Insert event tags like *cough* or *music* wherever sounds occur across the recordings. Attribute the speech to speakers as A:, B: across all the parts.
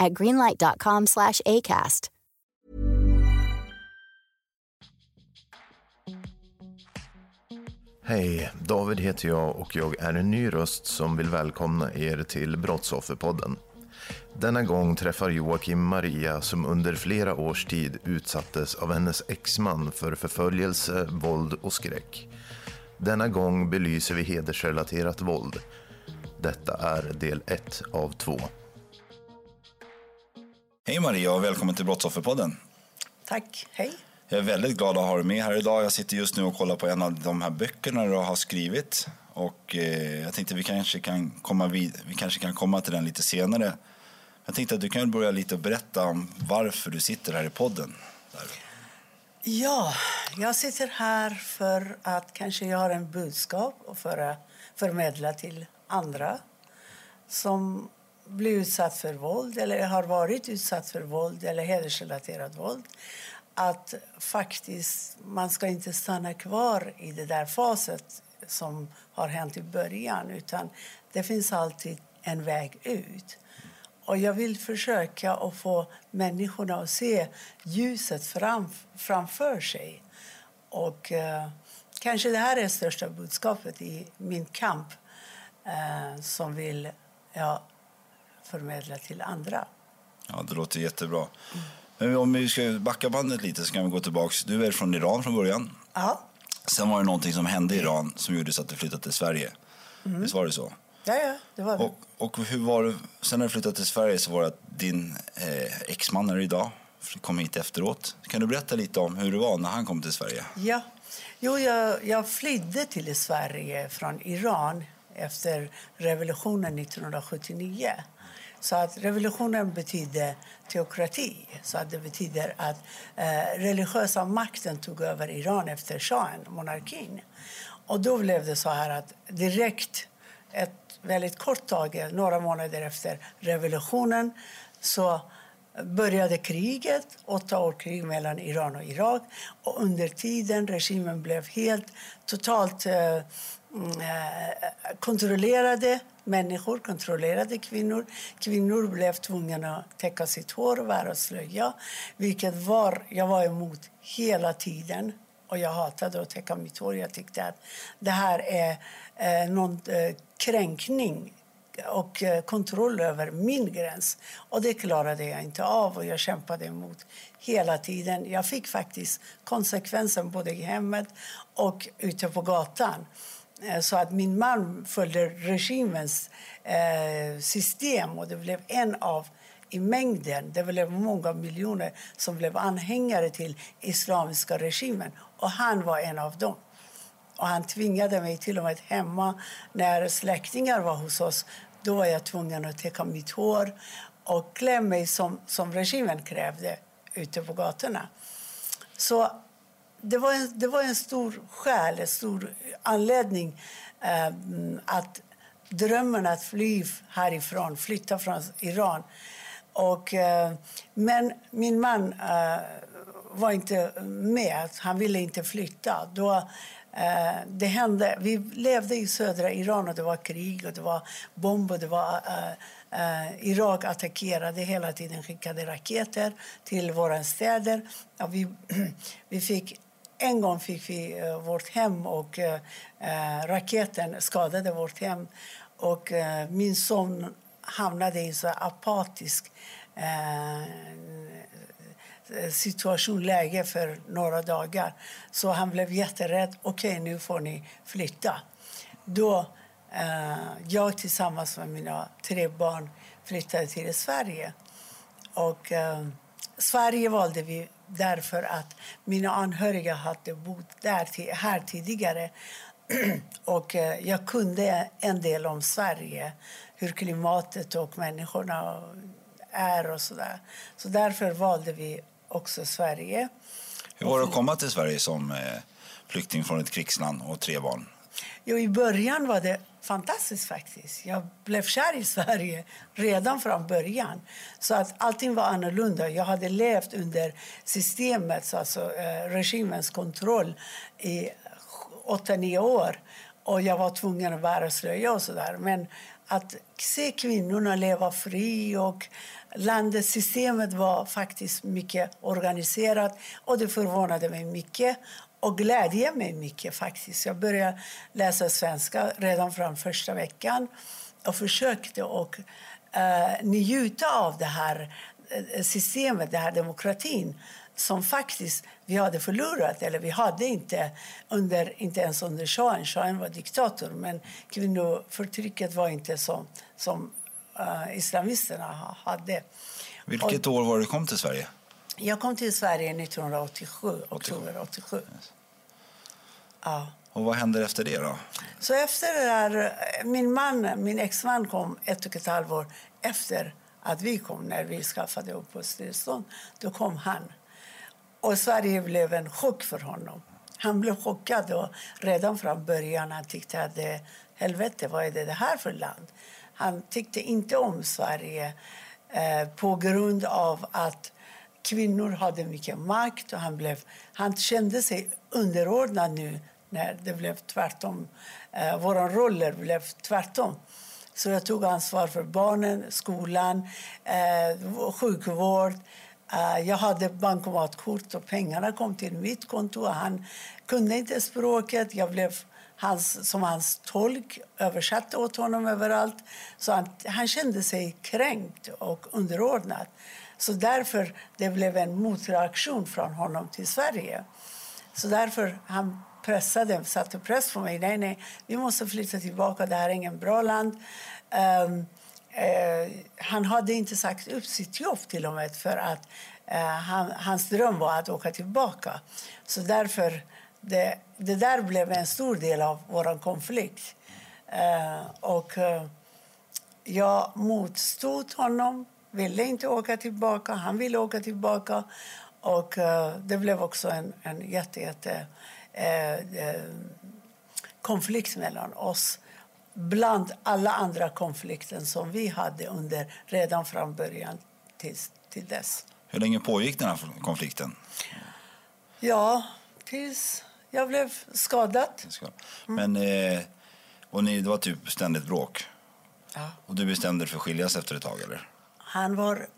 A: at greenlight.com slash ACAST.
B: Hej, David heter jag och jag är en ny röst som vill välkomna er till Brottsofferpodden. Denna gång träffar Joakim Maria som under flera års tid utsattes av hennes exman för förföljelse, våld och skräck. Denna gång belyser vi hedersrelaterat våld. Detta är del 1 av 2.
C: Hej Maria och välkommen till Brottsofferpodden.
D: Tack, hej.
C: Jag är väldigt glad att ha dig med här idag. Jag sitter just nu och kollar på en av de här böckerna du har skrivit. Och eh, jag tänkte vi kanske kan komma vid, vi kanske kan komma till den lite senare. Jag tänkte att du kan börja lite och berätta om varför du sitter här i podden. Där.
D: Ja, jag sitter här för att kanske jag har en budskap att för, förmedla till andra som bli utsatt för våld eller har varit utsatt för våld eller hedersrelaterat våld att faktiskt man ska inte stanna kvar i det där faset som har hänt i början utan det finns alltid en väg ut. Och jag vill försöka att få människorna att se ljuset fram, framför sig. Och eh, kanske det här är det största budskapet i min kamp eh, som vill ja, förmedla till andra.
C: Ja, det låter jättebra. Mm. Men om vi ska backa bandet lite så kan vi gå tillbaks. Du är från Iran från början.
D: Ja.
C: Sen var det någonting som hände i Iran som gjorde så att du flyttade till Sverige. Mm. Visst var det så?
D: Ja, ja, det var det.
C: Och, och hur var det, sen när du flyttade till Sverige så var det att din eh, exman är idag kom hit efteråt. Kan du berätta lite om hur det var när han kom till Sverige?
D: Ja, jo, jag, jag flydde till Sverige från Iran efter revolutionen 1979. Så att revolutionen betyder teokrati. Så att det betyder att eh, religiösa makten tog över Iran efter shahen, monarkin. Och då blev det så här att direkt, ett väldigt kort tag, några månader efter revolutionen, så började kriget, åtta år krig mellan Iran och Irak. Och under tiden regimen blev helt totalt eh, mm, eh, kontrollerade människor, kontrollerade kvinnor. Kvinnor blev tvungna att täcka sitt hår och bära slöja, vilket var, jag var emot hela tiden. Och jag hatade att täcka mitt hår. Jag tyckte att det här är eh, någon eh, kränkning och eh, kontroll över min gräns. Och det klarade jag inte av och jag kämpade emot hela tiden. Jag fick faktiskt konsekvenser både i hemmet och ute på gatan. Eh, så att min man följde regimens eh, system och det blev en av i mängden. Det blev många miljoner som blev anhängare till islamiska regimen och han var en av dem. Och han tvingade mig till och med hemma när släktingar var hos oss. Då var jag tvungen att täcka mitt hår och klä mig som, som regimen krävde ute på gatorna. Så det var en, det var en stor skäl, en stor anledning eh, att drömmen att fly härifrån, flytta från Iran. Och, eh, men min man eh, var inte med. Han ville inte flytta. Då, eh, det hände. Vi levde i södra Iran och det var krig och det var bomber. Det var, eh, eh, Irak attackerade hela tiden, skickade raketer till våra städer. Och vi, *clears throat* vi fick en gång fick vi uh, vårt hem och uh, raketen skadade vårt hem. Och min son hamnade i en så apatisk eh, situation, läge för några dagar. Så han blev jätterädd. Okej, okay, nu får ni flytta. Då jag tillsammans med mina tre barn flyttade till Sverige. Och Sverige valde vi därför att mina anhöriga hade bott där, här tidigare. *clears throat* och eh, jag kunde en del om Sverige, hur klimatet och människorna är och så där. Så därför valde vi också Sverige.
C: Hur var det att komma till Sverige som eh, flykting från ett krigsland och tre barn?
D: Jo, I början var det fantastiskt faktiskt. Jag blev kär i Sverige redan från början. Så att allting var annorlunda. Jag hade levt under systemets, alltså eh, regimens kontroll i åtta, nio år. Och jag var tvungen att bära slöja och sådär. Men att se kvinnorna leva fri och landets systemet var faktiskt mycket organiserat och det förvånade mig mycket och glädjer mig mycket. faktiskt. Jag började läsa svenska redan från första veckan och försökte och, uh, njuta av det här eh, systemet, den här demokratin som faktiskt vi hade förlorat. Eller vi hade inte, under, inte ens under shahen. Shahen var diktator, men kvinnoförtrycket var inte som, som uh, islamisterna hade.
C: Vilket och, år var du kom till Sverige?
D: Jag kom till Sverige 1987, oktober 87. Yes.
C: Ja. Och vad hände efter det då?
D: Så efter det där, min man, min exman kom ett och ett halvår efter att vi kom, när vi skaffade uppehållstillstånd. Då kom han. Och Sverige blev en chock för honom. Han blev chockad och redan från början han tyckte att helvete, vad är det här för land? Han tyckte inte om Sverige eh, på grund av att kvinnor hade mycket makt och han, blev, han kände sig underordnad nu när det blev tvärtom. Eh, våra roller blev tvärtom. Så jag tog ansvar för barnen, skolan, eh, sjukvård. Eh, jag hade bankomatkort och pengarna kom till mitt konto. Han kunde inte språket. Jag blev hans, som hans tolk, översatte åt honom överallt. Så han, han kände sig kränkt och underordnad. Så därför det blev en motreaktion från honom till Sverige. Så därför han pressade, satte press på mig. Nej, nej, vi måste flytta tillbaka. Det här är ingen bra land. Um, uh, han hade inte sagt upp sitt jobb till och med för att uh, han, hans dröm var att åka tillbaka. Så därför, det, det där blev en stor del av vår konflikt. Uh, och jag motstod honom, ville inte åka tillbaka. Han ville åka tillbaka. Och det blev också en, en jätte, jätte Eh, eh, konflikt mellan oss bland alla andra konflikter som vi hade under redan från början till, till dess.
C: Hur länge pågick den här konflikten?
D: Ja, tills jag blev skadad.
C: Men, eh, och ni, det var typ ständigt bråk? Ja. Och du bestämde dig för att skiljas efter ett tag? Eller?
D: Han, var,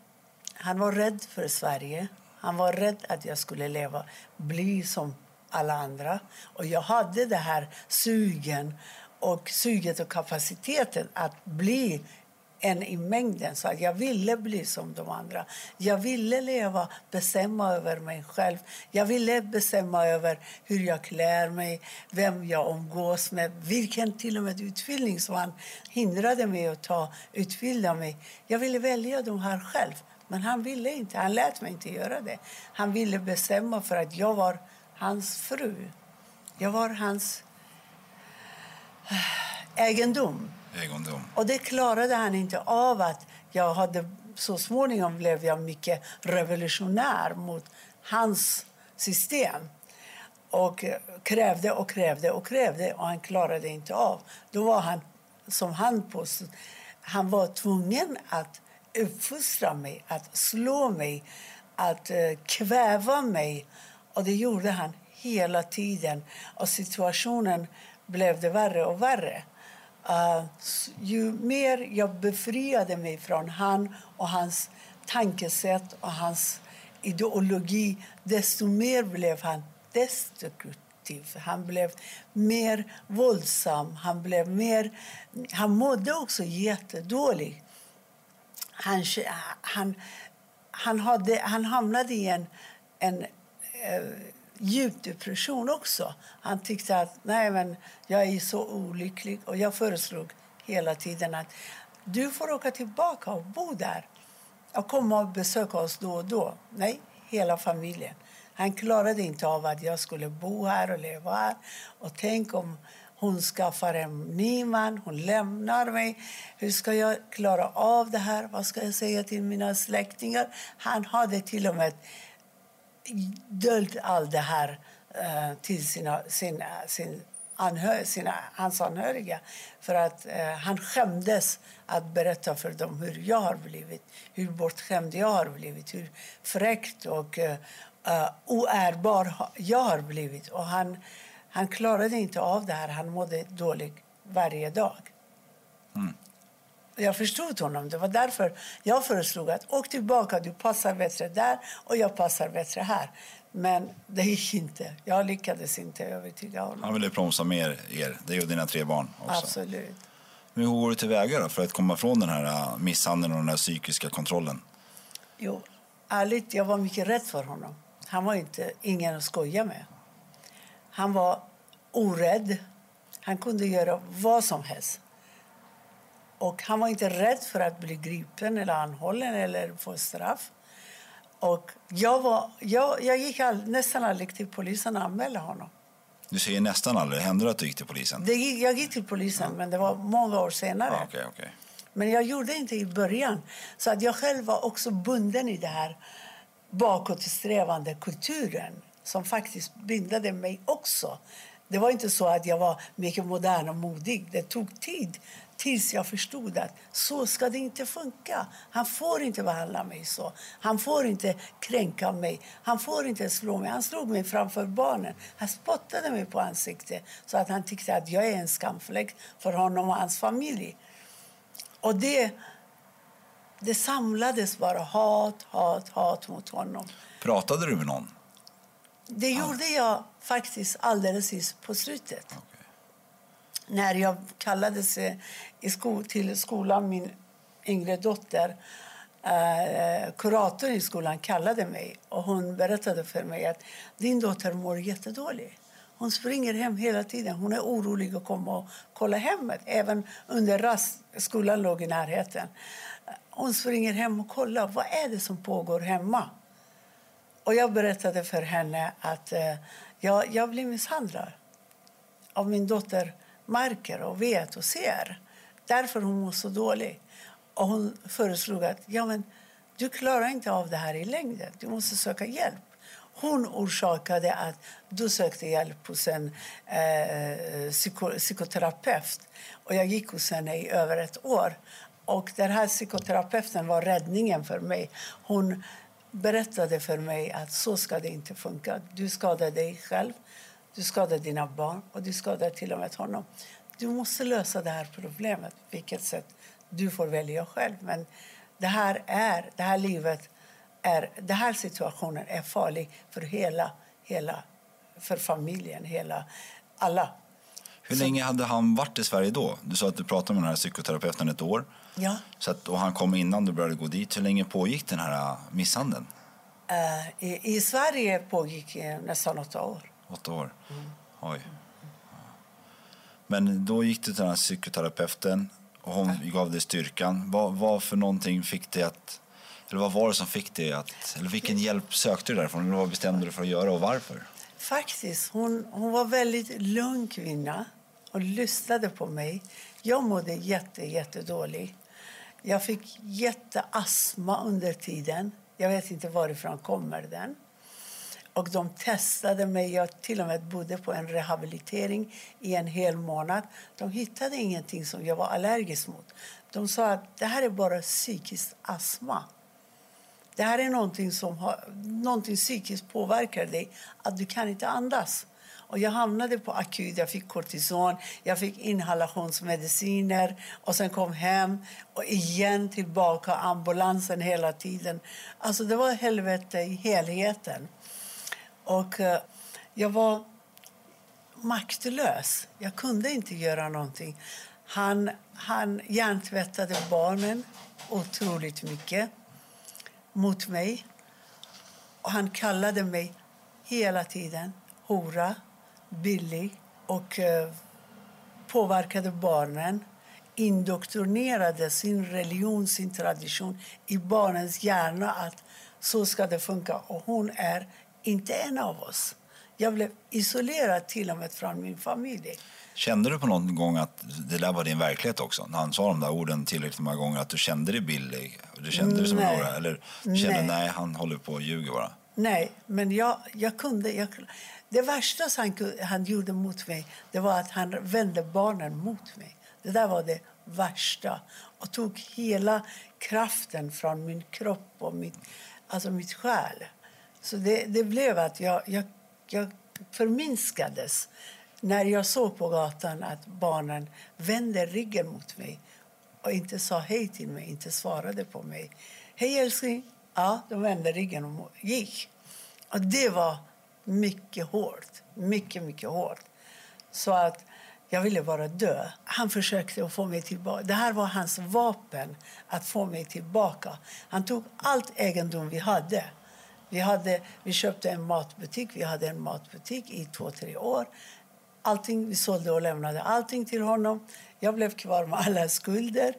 D: han var rädd för Sverige. Han var rädd att jag skulle leva, bli som alla andra. Och jag hade det här sugen och suget och kapaciteten att bli en i mängden. Så att jag ville bli som de andra. Jag ville leva, bestämma över mig själv. Jag ville bestämma över hur jag klär mig, vem jag umgås med, vilken till och med utbildning som han hindrade mig att ta, utbilda mig. Jag ville välja de här själv. Men han ville inte. Han lät mig inte göra det. Han ville bestämma för att jag var hans fru. Jag var hans eh, egendom
C: egendom.
D: Och det klarade han inte av. att jag hade, Så småningom blev jag mycket revolutionär mot hans system och krävde och krävde och krävde och han klarade inte av. Då var han, som han påstod, han var tvungen att uppfostra mig, att slå mig, att eh, kväva mig och det gjorde han hela tiden. Och situationen blev det värre och värre. Uh, ju mer jag befriade mig från han och hans tankesätt och hans ideologi desto mer blev han destruktiv. Han blev mer våldsam. Han, blev mer, han mådde också jättedåligt. Han, han han, hade, han hamnade i en, en eh, djup depression också. Han tyckte att nej men jag är så olycklig och jag föreslog hela tiden att du får åka tillbaka och bo där och komma och besöka oss då och då. Nej, hela familjen. Han klarade inte av att jag skulle bo här och leva här. Och tänk om hon skaffar en ny man, hon lämnar mig. Hur ska jag klara av det här? Vad ska jag säga till mina släktingar? Han hade till och med dolt allt det här eh, till sina, sin, sin anhör, sina, hans anhöriga. För att eh, han skämdes att berätta för dem hur jag har blivit. Hur bortskämd jag har blivit. Hur fräckt och eh, eh oärbar jag har blivit. Och han, han klarade inte av det här. Han mådde dåligt varje dag. Mm. Jag förstod honom. Det var därför jag föreslog att åk tillbaka. Du passar bättre där och jag passar bättre här. Men det gick inte. Jag lyckades inte övertyga honom.
C: Han ville bromsa mer er, dig och dina tre barn också.
D: Absolut.
C: Men hur går du tillväga då för att komma från den här äh, misshandeln och den här psykiska kontrollen?
D: Jo, ärligt, jag var mycket rädd för honom. Han var inte ingen att skoja med. Han var orädd. Han kunde göra vad som helst. Och han var inte rädd för att bli gripen eller anhållen eller få straff. Och jag, var, jag, jag gick all, nästan aldrig till polisen och anmälde honom.
C: Du säger nästan aldrig. Hände det att du gick till polisen?
D: Det gick, jag gick till polisen, ja. men det var många år senare.
C: Ah, okay, okay.
D: Men jag gjorde inte i början. Så att jag själv var också bunden i det här bakåtsträvande kulturen som faktiskt bindade mig också. Det var inte så att jag var mycket modern och modig. Det tog tid tills jag förstod att så ska det inte funka. Han får inte behandla mig så. Han får inte kränka mig. Han får inte slå mig. Han slog mig framför barnen. Han spottade mig på ansiktet så att han tyckte att jag är en skamfläck för honom och hans familj. Och det, det samlades bara hat, hat, hat mot honom.
C: Pratade du med någon?
D: Det gjorde jag faktiskt alldeles på slutet. Okay. När jag kallades i sko till skolan, min yngre dotter, eh, kuratorn i skolan kallade mig och hon berättade för mig att din dotter mår jättedåligt. Hon springer hem hela tiden. Hon är orolig att komma och kolla hemmet. Även under rast, skolan låg i närheten. Hon springer hem och kollar. Vad är det som pågår hemma? Och jag berättade för henne att eh, jag, jag blir misshandlad av min dotter märker och vet och ser. Därför hon mår så dåligt. Och hon föreslog att ja, men, du klarar inte av det här i längden. Du måste söka hjälp. Hon orsakade att du sökte hjälp hos en eh, eh, psyko psykoterapeut. Och jag gick hos henne i över ett år. Och den här psykoterapeuten var räddningen för mig. Hon berättade för mig att så ska det inte funka. Du skadar dig själv, du skadar dina barn och du skadar till och med honom. Du måste lösa det här problemet, vilket sätt du får välja själv. Men det här är, det här livet är, den här situationen är farlig för hela, hela, för familjen, hela, alla.
C: Hur Så, länge hade han varit i Sverige då? Du sa att du pratade med den här psykoterapeuten ett år.
D: Ja.
C: Så att, och han kom innan du började gå dit. Hur länge pågick den här äh, misshandeln?
D: Uh, i, i, Sverige pågick nästan åtta år.
C: Åtta år? Mm. Oj. Men då gick du till den här psykoterapeuten och hon gav dig styrkan. Vad, vad för någonting fick dig att... Eller vad var det som fick dig att... Eller vilken hjälp sökte du därifrån? Eller vad bestämde du för att göra och varför?
D: Faktiskt, hon, hon var väldigt lugn kvinna och lyssnade på mig. Jag mådde jätte, jättedåligt. Jag fick jätteastma under tiden. Jag vet inte varifrån kommer den. Och de testade mig. Jag till och med bodde på en rehabilitering i en hel månad. De hittade ingenting som jag var allergisk mot. De sa att det här är bara psykisk astma. Det här är någonting som har, någonting psykiskt påverkar dig, att du kan inte andas. Och jag hamnade på akut, jag fick kortison, jag fick inhalationsmediciner och sen kom hem och igen tillbaka, ambulansen hela tiden. Alltså det var helvete i helheten. Och eh, jag var maktlös. Jag kunde inte göra någonting. Han, han hjärntvättade barnen otroligt mycket. mot mig. Och han kallade mig hela tiden hora, billig och eh, påverkade barnen indoktrinerade sin religion, sin tradition i barnens hjärna att så ska det funka. Och hon är inte en av oss. Jag blev isolerad till och med från min familj.
C: Kände du på någon gång att det där var din verklighet också? När han sa de där orden tillräckligt många gånger, att du kände dig billig? Du kände dig som en? Eller du kände nej. nej, han håller på och ljuger bara?
D: Nej, men jag, jag kunde... Jag, det värsta han, han gjorde mot mig det var att han vände barnen mot mig. Det där var det värsta och tog hela kraften från min kropp och mitt, alltså mitt själ. Så det, det blev att jag, jag, jag förminskades när jag såg på gatan att barnen vände ryggen mot mig och inte sa hej till mig, inte svarade på mig. Hej älskling! Ja, de vände ryggen och gick. Och det var mycket hårt. Mycket, mycket hårt. Så att jag ville bara dö. Han försökte att få mig tillbaka. Det här var hans vapen att få mig tillbaka. Han tog allt egendom vi hade. Vi, hade, vi köpte en matbutik. Vi hade en matbutik i två, tre år. Allting, vi sålde och lämnade allting till honom. Jag blev kvar med alla skulder.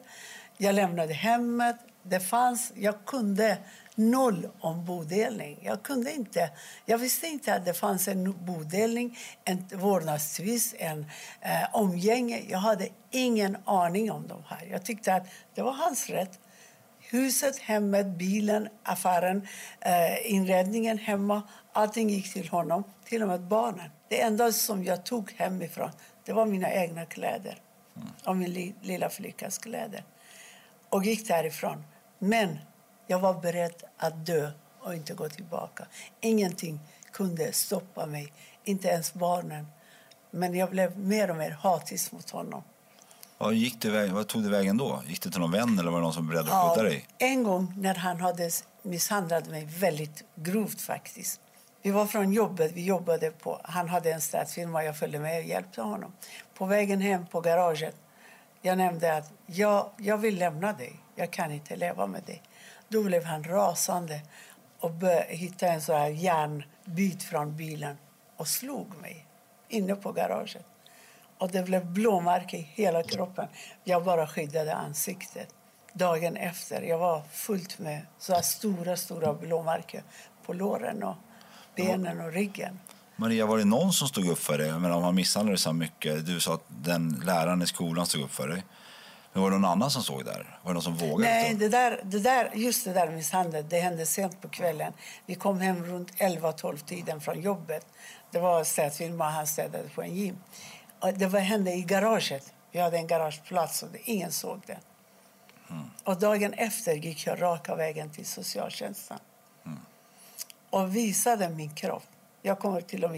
D: Jag lämnade hemmet. Det fanns, jag kunde noll om bodelning. Jag kunde inte. Jag visste inte att det fanns en bodelning, en vårdnadstvist, en eh, omgänge. Jag hade ingen aning om de här. Jag tyckte att det var hans rätt. Huset, hemmet, bilen, affären, eh, inredningen hemma. Allting gick till honom, till och med barnen. Det enda som jag tog hemifrån det var mina egna kläder mm. och min li lilla flickas kläder. Och gick därifrån. Men jag var beredd att dö och inte gå tillbaka. Ingenting kunde stoppa mig, inte ens barnen. Men jag blev mer och mer hatisk mot honom.
C: Vad, gick du, vad tog du vägen då? Gick du till någon vän eller var det någon som beredde att skjuta dig?
D: En gång när han hade misshandlat mig väldigt grovt faktiskt. Vi var från jobbet, vi jobbade på, han hade en städfirma, jag följde med och hjälpte honom. På vägen hem på garaget, jag nämnde att jag, jag vill lämna dig, jag kan inte leva med dig. Då blev han rasande och hittade en så här järnbit från bilen och slog mig inne på garaget. Och det blev blåmärken i hela kroppen. Jag bara skyddade ansiktet. Dagen efter jag var fullt med så stora, stora blåmärken på låren och benen och ryggen.
C: Maria, var det någon som stod upp för dig? Men om han misshandlade så mycket, du sa att den läraren i skolan stod upp för dig. Men var det någon annan som såg där? Var det någon som vågade?
D: Nej, det där, det där, just det där misshandeln, det hände sent på kvällen. Vi kom hem runt 11-12 tiden från jobbet. Det var städfirma, han städade på en gym. Det var, hände i garaget. Vi hade en garageplats och ingen såg det. Mm. Och dagen efter gick jag raka vägen till socialtjänsten. Mm. Och visade min kropp. Jag kommer till och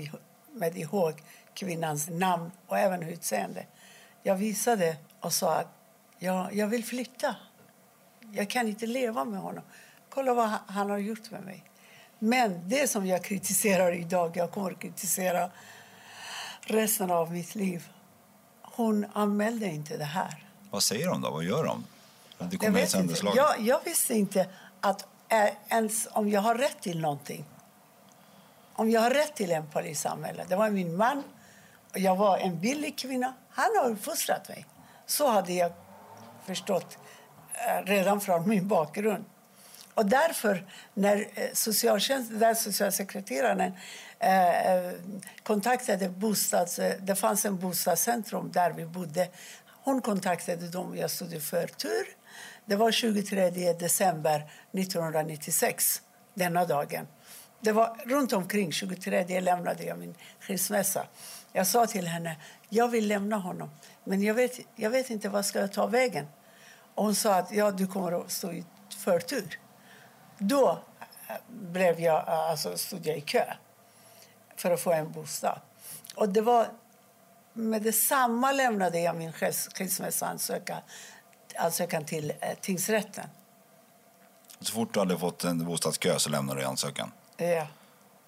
D: med ihåg kvinnans namn och även utseende. Jag visade och sa att jag, jag vill flytta. Jag kan inte leva med honom. Kolla vad han har gjort med mig. Men det som jag kritiserar idag, jag kommer att kritisera resten av mitt liv. Hon anmälde inte det här.
C: Vad säger de då? Vad gör de?
D: Det jag, vet inte. Jag, jag, visste inte att äh, ens om jag har rätt till någonting. Om jag har rätt till en polisanmälan. Det var min man. Och jag var en billig kvinna. Han har uppfostrat mig. Så hade jag förstått eh, redan från min bakgrund. Och därför, när eh, socialtjänst, där socialsekreteraren Eh, eh, kontaktade bostads... Det fanns en bostadscentrum där vi bodde. Hon kontaktade dem. Jag stod i förtur. Det var 23 december 1996, denna dagen. Det var runt omkring 23 lämnade jag min skilsmässa. Jag sa till henne jag vill lämna honom, men jag vet, jag vet inte vad ska jag ta vägen. Och hon sa att ja, du kommer att stå i förtur. Då eh, blev jag, eh, alltså, stod jag i kö för att få en bostad. Och det var, med detsamma lämnade jag min skilsmässoansökan ansökan till eh, tingsrätten.
C: Så fort du hade fått en bostadskö så lämnade du ansökan?
D: Ja.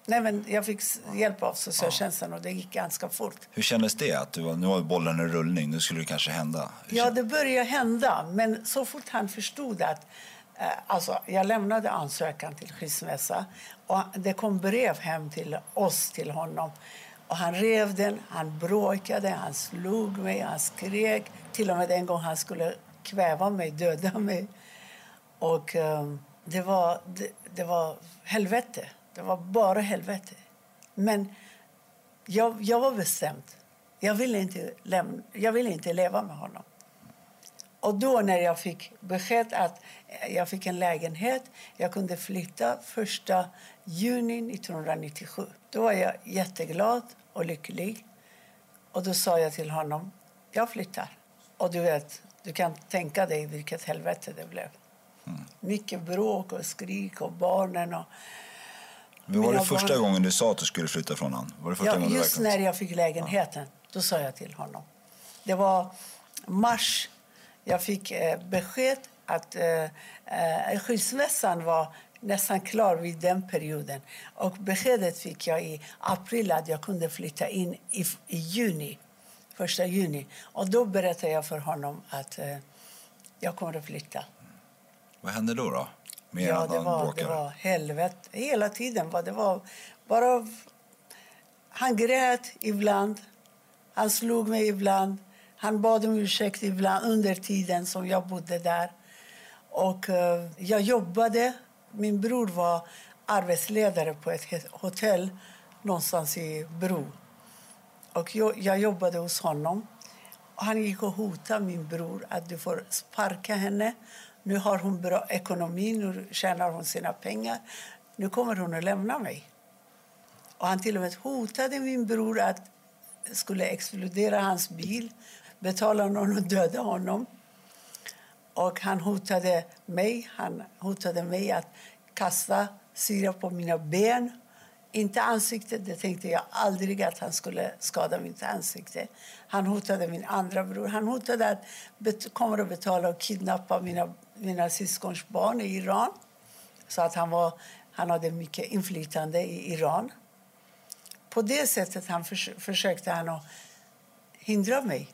D: Nej, men jag fick hjälp av socialtjänsten och det gick ganska fort.
C: Hur kändes det? Att du var, nu var bollen i rullning, nu skulle det kanske hända?
D: Ja, det började hända. Men så fort han förstod att Eh, alltså, jag lämnade ansökan till skilsmässa och det kom brev hem till oss, till honom. Och han rev den, han bråkade, han slog mig, han skrek. Till och med en gång han skulle kväva mig, döda mig. Och um, det, var, det, det, var helvete. Det var bara helvete. Men jag, jag var bestämd. Jag ville, inte lämna, jag ville inte leva med honom. Och då när jag fick besked att jag fick en lägenhet, jag kunde flytta första juni 1997. Då var jag jätteglad och lycklig. Och då sa jag till honom, jag flyttar. Och du vet, du kan tänka dig vilket helvete det blev. Mm. Mycket bråk och skrik och barnen och...
C: Men var det första barn... gången du sa att du skulle flytta från honom? Var det första
D: ja, just när jag fick lägenheten, ja. då sa jag till honom. Det var mars. Jag fick eh, besked att eh, eh, skilsmässan var nästan klar vid den perioden. Och beskedet fick jag i april att jag kunde flytta in i, i juni, första juni. Och då berättade jag för honom att eh, jag kommer att flytta.
C: Vad hände då? då?
D: Mer ja, det var, det var helvete. Hela tiden var det var bara... Han grät ibland. Han slog mig ibland. Han bad om ursäkt ibland under tiden som jag bodde där. Och eh, jag jobbade. Min bror var arbetsledare på ett hotell någonstans i Bro. Och jag, jag jobbade hos honom. Han gick och hotade min bror att du får sparka henne. Nu har hon bra ekonomi, nu tjänar hon sina pengar. Nu kommer hon att lämna mig. Och han till och med hotade min bror att skulle explodera hans bil, betala någon och döda honom. Och han hotade mig, han hotade mig att kasta syra på mina ben. Inte ansiktet, det tänkte jag aldrig att han skulle skada mitt ansikte. Han hotade min andra bror. Han hotade att bet kommer att betala och kidnappa mina, mina syskons barn i Iran. Så att han, var, han hade mycket inflytande i Iran. På det sättet han förs försökte han att hindra mig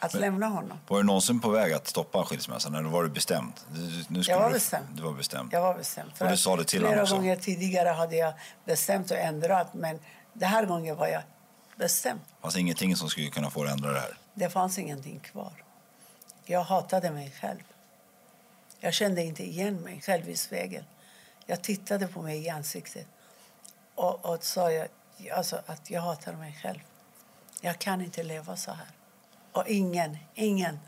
D: att Men, lämna honom.
C: Var du någonsin på väg att stoppa skilsmässan eller var du bestämd?
D: Nu jag var bestämd.
C: Du, var bestämd.
D: Jag var bestämd.
C: och du sa det till
D: flera gånger tidigare hade jag bestämt och ändrat men den här gången var jag bestämd.
C: Det fanns ingenting som skulle kunna få dig att ändra det här?
D: Det fanns ingenting kvar. Jag hatade mig själv. Jag kände inte igen mig själv i spegeln. Jag tittade på mig i ansiktet och, och sa jag, alltså, att jag hatar mig själv. Jag kan inte leva så här. Och ingen, ingen,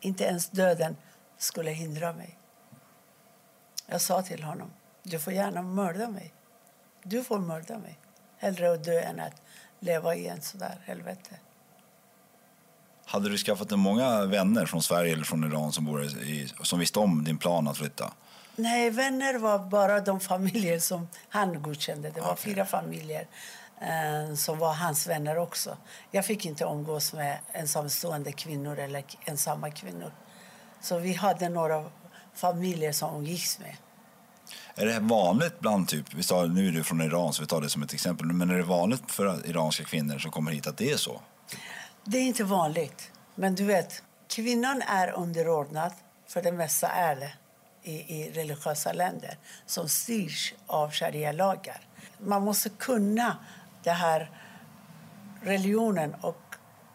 D: inte ens döden, skulle hindra mig. Jag sa till honom, du får gärna mörda mig. Du får mörda mig. Hellre att dö än att leva i en sådär helvete.
C: Hade du skaffat dig många vänner från Sverige eller från Iran som, bor i, som visste om din plan att flytta?
D: Nej, vänner var bara de familjer som han godkände. Det var okay. fyra familjer som var hans vänner också. Jag fick inte umgås med ensamstående kvinnor eller ensamma kvinnor. Så vi hade några familjer som umgicks med.
C: Är det vanligt bland, typ, vi tar, nu är du från Iran så vi tar det som ett exempel, men är det vanligt för iranska kvinnor som kommer hit att det är så?
D: Det är inte vanligt. Men du vet, kvinnan är underordnad, för det mesta är det i, i religiösa länder som styrs av sharia-lagar. Man måste kunna den här religionen och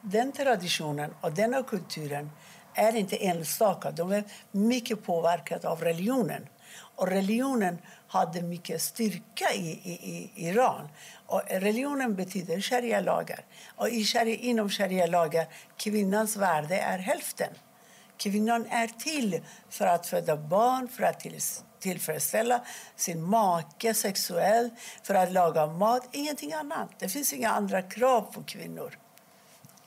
D: den traditionen och den kulturen är inte enstaka. De är mycket påverkade av religionen. Och religionen hade mycket styrka i, i, i Iran. Och religionen betyder sharia-lagar. Och i sharia, inom sharia-lagar kvinnans värde är hälften. Kvinnan är till för att föda barn, för att tillfredsställa sin make sexuellt, för att laga mat. Ingenting annat. Det finns inga andra krav på kvinnor.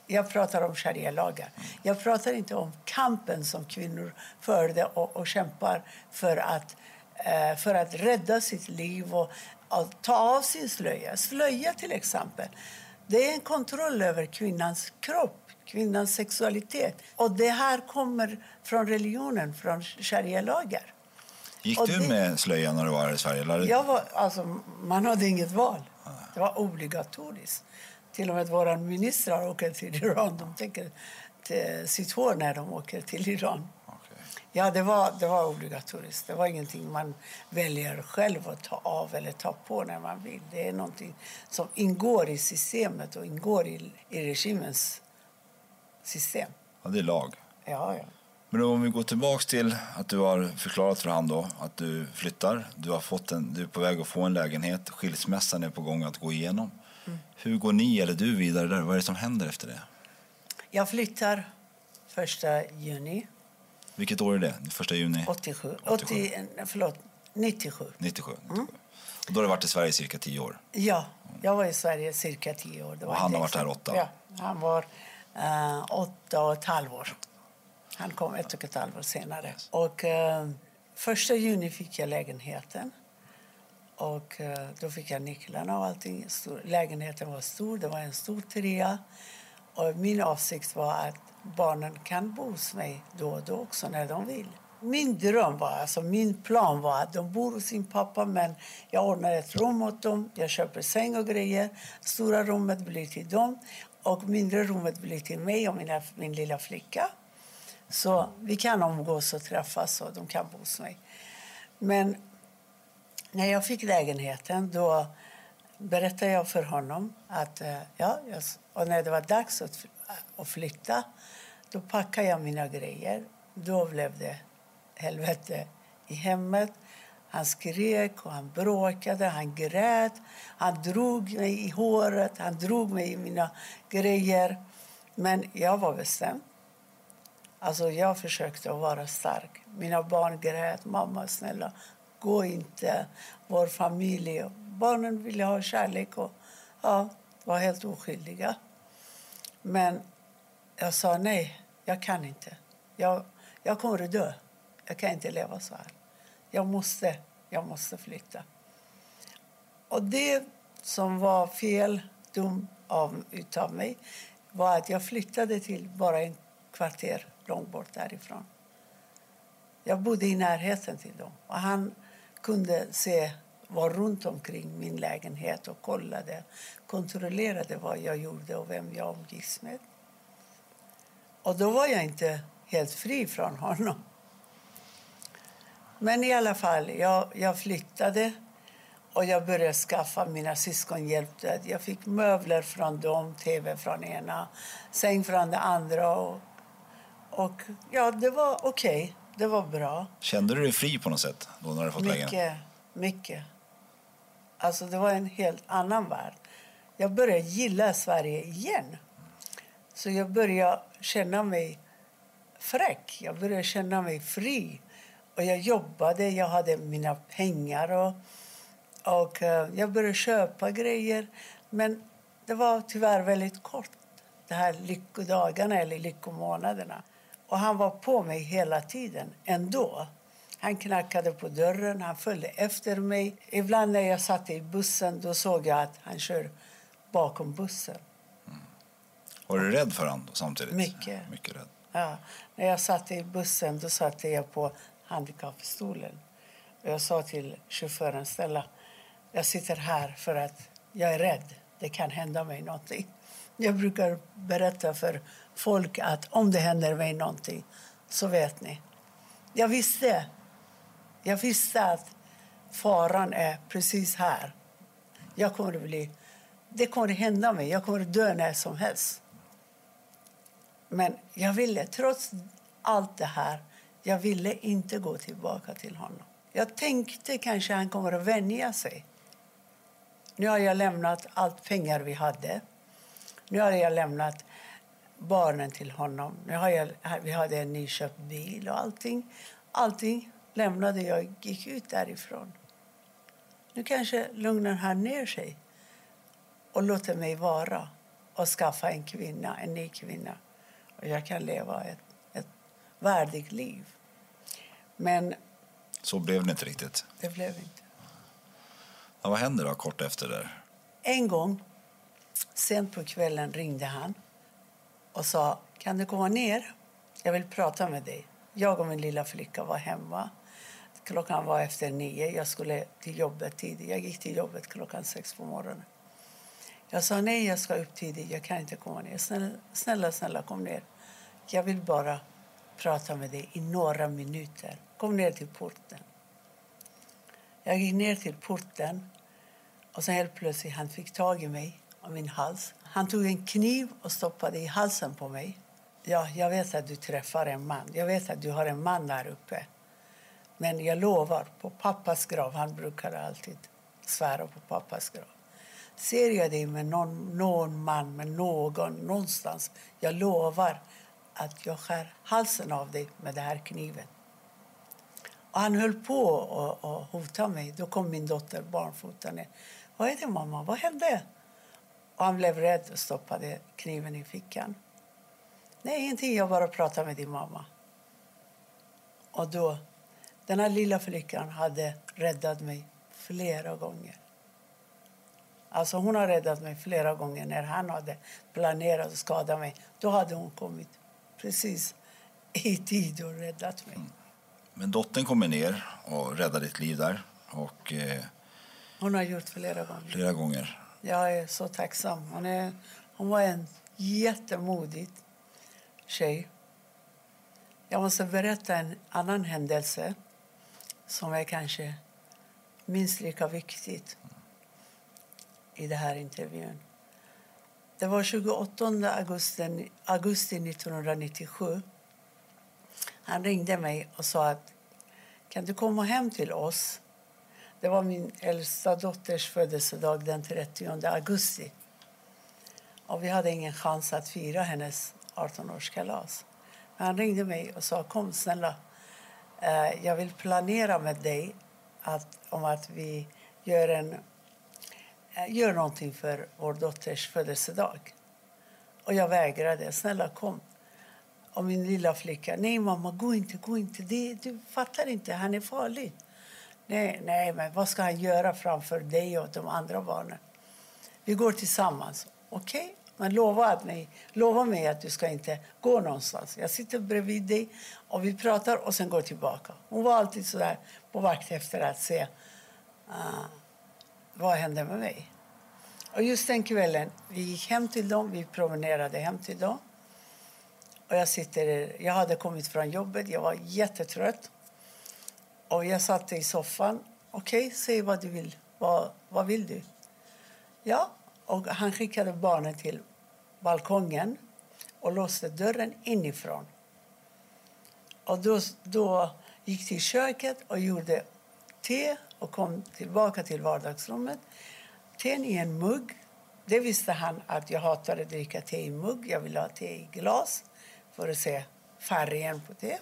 D: Jag pratar om sharia-lagar. Jag pratar inte om kampen som kvinnor förde och, och kämpar för att, eh, för att rädda sitt liv och, och ta av sin slöja. Slöja, till exempel. Det är en kontroll över kvinnans kropp kvinnans sexualitet. Och det här kommer från religionen, från sharia-lagar.
C: Gick och du det... med slöja när du var här i Sverige? Eller?
D: Jag var, alltså, man hade inget val. Det var obligatoriskt. Till och med våra ministrar åker till Iran. De tänker sitt hår när de åker till Iran. Okay. Ja, det var, det var obligatoriskt. Det var ingenting man väljer själv att ta av eller ta på när man vill. Det är någonting som ingår i systemet och ingår i, i regimens system.
C: Ja, det är lag.
D: Ja, ja.
C: Men om vi går tillbaks till att du har förklarat för han då att du flyttar. Du, har fått en, du är på väg att få en lägenhet. Skilsmässan är på gång att gå igenom. Mm. Hur går ni eller du vidare där? Vad är det som händer efter det?
D: Jag flyttar första juni.
C: Vilket år är det? Första juni?
D: 87. 80, förlåt, 97.
C: 97. 97. Mm. Och då har du varit i Sverige cirka tio år?
D: Ja, jag var i Sverige cirka tio år.
C: och han har varit här åtta?
D: Ja, han var uh, åtta och ett halvår. Han kom ett och ett halvår senare. Och uh, första juni fick jag lägenheten. Och uh, då fick jag nycklarna och allting. Stor, lägenheten var stor, det var en stor trea. Och min avsikt var att barnen kan bo hos mig då och då också när de vill. Min dröm var, alltså min plan var att de bor hos sin pappa men jag ordnar ett rum åt dem, jag köper säng och grejer. Stora rummet blir till dem och mindre rummet blir till mig och mina, min lilla flicka. Så vi kan umgås och träffas och de kan bo hos mig. Men när jag fick lägenheten då berättade jag för honom att eh, ja, och när det var dags att, att flytta då packade jag mina grejer. Då blev det helvete i hemmet. Han skrek och han bråkade, han grät. Han drog mig i håret, han drog mig i mina grejer. Men jag var bestämd. Alltså jag försökte att vara stark. Mina barn grät. Mamma, snälla, gå inte. Vår familj. Barnen ville ha kärlek och ja, var helt oskyldiga. Men jag sa nej, jag kan inte. Jag, jag kommer att dö. Jag kan inte leva så här. Jag måste, jag måste flytta. Och det som var fel, dum av, utav mig var att jag flyttade till bara en kvarter långt bort därifrån. Jag bodde i närheten till dem. Och han kunde se, var runt omkring min lägenhet och kollade, kontrollerade vad jag gjorde och vem jag umgicks med. Och då var jag inte helt fri från honom. Men i alla fall, jag, jag flyttade och jag började skaffa mina syskon hjälpte. Jag fick möbler från dem, tv från ena, säng från det andra. Och, och ja, det var okej. Okay. Det var bra.
C: Kände du dig fri på något sätt då när du fått
D: mycket, lägen? Mycket. Alltså det var en helt annan värld. Jag började gilla Sverige igen. Så jag började känna mig fräck. Jag började känna mig fri. Och jag jobbade, jag hade mina pengar och, och uh, jag började köpa grejer. Men det var tyvärr väldigt kort, de här lyckodagarna eller lyckomånaderna. Och han var på mig hela tiden ändå. Han knackade på dörren, han följde efter mig. Ibland när jag satt i bussen då såg jag att han kör bakom bussen. Mm.
C: Var du rädd för honom samtidigt?
D: Mycket.
C: Mycket rädd.
D: Ja. När jag satt i bussen då satt jag på handikappstolen. Och jag sa till chauffören, Stella, jag sitter här för att jag är rädd. Det kan hända mig någonting. Jag brukar berätta för folk att om det händer mig någonting så vet ni. Jag visste. Jag visste att faran är precis här. Jag kommer att bli... Det kommer att hända mig. Jag kommer att dö när som helst. Men jag ville, trots allt det här, jag ville inte gå tillbaka till honom. Jag tänkte kanske han kommer att vänja sig. Nu har jag lämnat allt pengar vi hade. Nu har jag lämnat barnen till honom. Nu har jag, vi hade en nyköpt bil och allting. Allting lämnade jag gick ut därifrån. Nu kanske lugnar han ner sig och låter mig vara och skaffa en kvinna, en ny kvinna. Och jag kan leva ett, ett värdigt liv. Men...
C: Så blev det inte riktigt?
D: Det blev inte.
C: Ja, vad hände då kort efter där?
D: En gång, sent på kvällen, ringde han och sa kan du komma ner? Jag vill prata med dig. Jag och min lilla flicka var hemma. Klockan var efter nio. Jag skulle till jobbet tidigt. Jag gick till jobbet klockan sex på morgonen. Jag sa nej, jag ska upp tidigt. Jag kan inte komma ner. Snälla, snälla, snälla kom ner. Jag vill bara prata med dig i några minuter. Kom ner till porten. Jag gick ner till porten och sen helt plötsligt han fick tag i mig min hals. Han tog en kniv och stoppade i halsen på mig. Ja, jag vet att du träffar en man. Jag vet att du har en man där uppe. Men jag lovar, på pappas grav, han brukade alltid svära på pappas grav. Ser jag dig med någon, någon man, med någon, någonstans, jag lovar att jag skär halsen av dig med den här kniven. Och han höll på att hota mig. Då kom min dotter barnfotande. Vad är det mamma? Vad hände? Och han blev rädd och stoppade kniven i fickan. Nej, ingenting. Jag bara pratade med din mamma. Och då, den här lilla flickan hade räddat mig flera gånger. Alltså hon har räddat mig flera gånger när han hade planerat att skada mig. Då hade hon kommit precis i tid och räddat mig. Mm.
C: Men dottern kommer ner och räddar ditt liv där. Och, eh,
D: hon har gjort flera gånger.
C: Flera gånger.
D: Jag är så tacksam. Hon, är, hon var en jättemodig tjej. Jag måste berätta en annan händelse som är kanske minst lika viktigt i den här intervjun. Det var 28 augusti, augusti 1997. Han ringde mig och sa att kan du komma hem till oss? Det var min äldsta dotters födelsedag den 30 augusti. Och vi hade ingen chans att fira hennes 18-årskalas. Han ringde mig och sa kom snälla, eh, jag vill planera med dig att, om att vi gör, en, eh, gör någonting för vår dotters födelsedag. Och jag vägrade. Snälla, kom. Och min lilla flicka, nej mamma, gå inte, gå inte. Det, du fattar inte, han är farlig. Nej, nej, men vad ska han göra framför dig och de andra barnen? Vi går tillsammans. Okej, okay? men lova, att mig, lova mig att du ska inte gå någonstans. Jag sitter bredvid dig och vi pratar och sen går tillbaka. Hon var alltid så där på vakt efter att se uh, vad hände med mig. Och just den kvällen, vi gick hem till dem, vi promenerade hem till dem. Och jag, sitter, jag hade kommit från jobbet, jag var jättetrött. Och jag satt i soffan. Okej, okay, säg vad du vill. Vad, vad vill du? Ja, och han skickade barnen till balkongen och låste dörren inifrån. Och då, då gick till köket och gjorde te och kom tillbaka till vardagsrummet. Teen i en mugg. Det visste han att jag hatade att dricka te i mugg. Jag ville ha te i glas för att se färgen på te.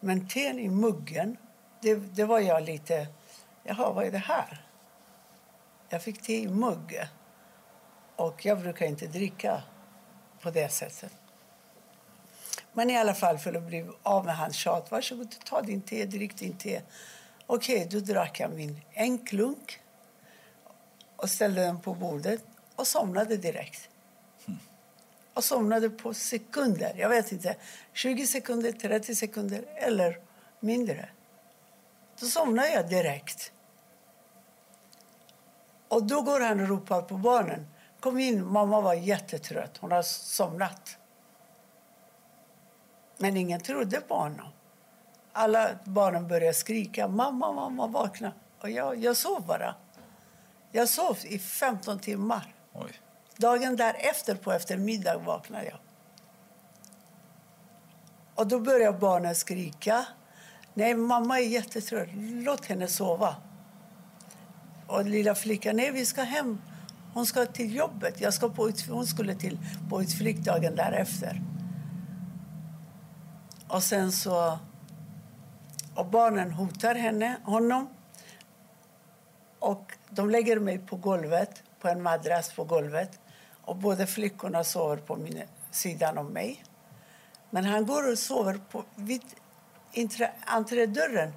D: Men teen i muggen, det, det var jag lite... Jaha, vad är det här? Jag fick te i mugg. Och jag brukar inte dricka på det sättet. Men i alla fall, för att bli av med hans tjat. Varsågod, ta din te, drick din te. Okej, okay, då drack jag min en klunk och ställde den på bordet och somnade direkt. Mm. Och somnade på sekunder. Jag vet inte, 20 sekunder, 30 sekunder eller mindre. Då somnade jag direkt. Och då går han och ropar på barnen. Kom in, mamma var jättetrött. Hon har somnat. Men ingen trodde på honom. Alla barnen började skrika. Mamma, mamma, vakna. Och jag, jag sov bara. Jag sov i 15 timmar. Oj. Dagen därefter på eftermiddag vaknade jag. Och då började barnen skrika. Nej, mamma är jättetrött. Låt henne sova. Och lilla flickan, nej vi ska hem. Hon ska till jobbet. Jag ska på hon skulle till på utflykt dagen därefter. Och sen så... Och barnen hotar henne, honom. Och de lägger mig på golvet, på en madrass på golvet. Och båda flickorna sover på min, sidan om mig. Men han går och sover på, vid entrédörren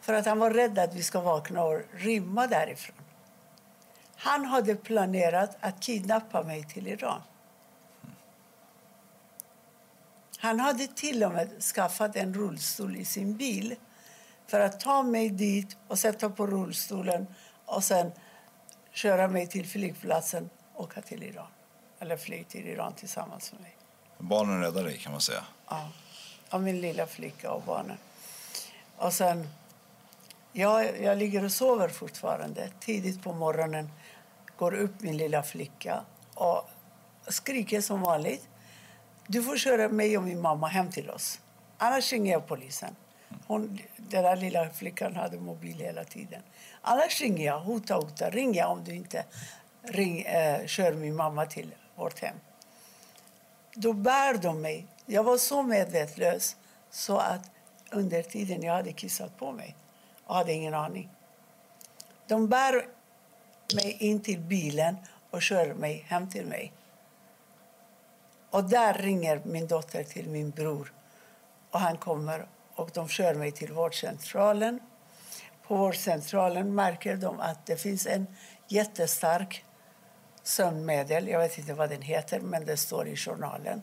D: för att han var rädd att vi ska vakna och rymma därifrån. Han hade planerat att kidnappa mig till Iran. Han hade till och med skaffat en rullstol i sin bil för att ta mig dit och sätta på rullstolen och sen köra mig till flygplatsen och åka till Iran. Eller flyga till Iran tillsammans med mig.
C: Barnen räddade dig kan man säga.
D: Ja av min lilla flicka och barnen. Och sen, jag, jag ligger och sover fortfarande. Tidigt på morgonen går upp min lilla flicka och skriker som vanligt. Du får köra mig och min mamma hem till oss. Annars ringer jag polisen. Hon, den där lilla flickan hade mobil hela tiden. Annars ringer jag. Hota, hota. Ring jag om du inte ring, eh, kör min mamma till vårt hem. Då bär de mig. Jag var så medvetlös så att under tiden jag hade kissat på mig och hade ingen aning. De bär mig in till bilen och kör mig hem till mig. Och där ringer min dotter till min bror. Och han kommer och de kör mig till vårdcentralen. På vårdcentralen märker de att det finns en jättestark sömnmedel. Jag vet inte vad den heter, men det står i journalen.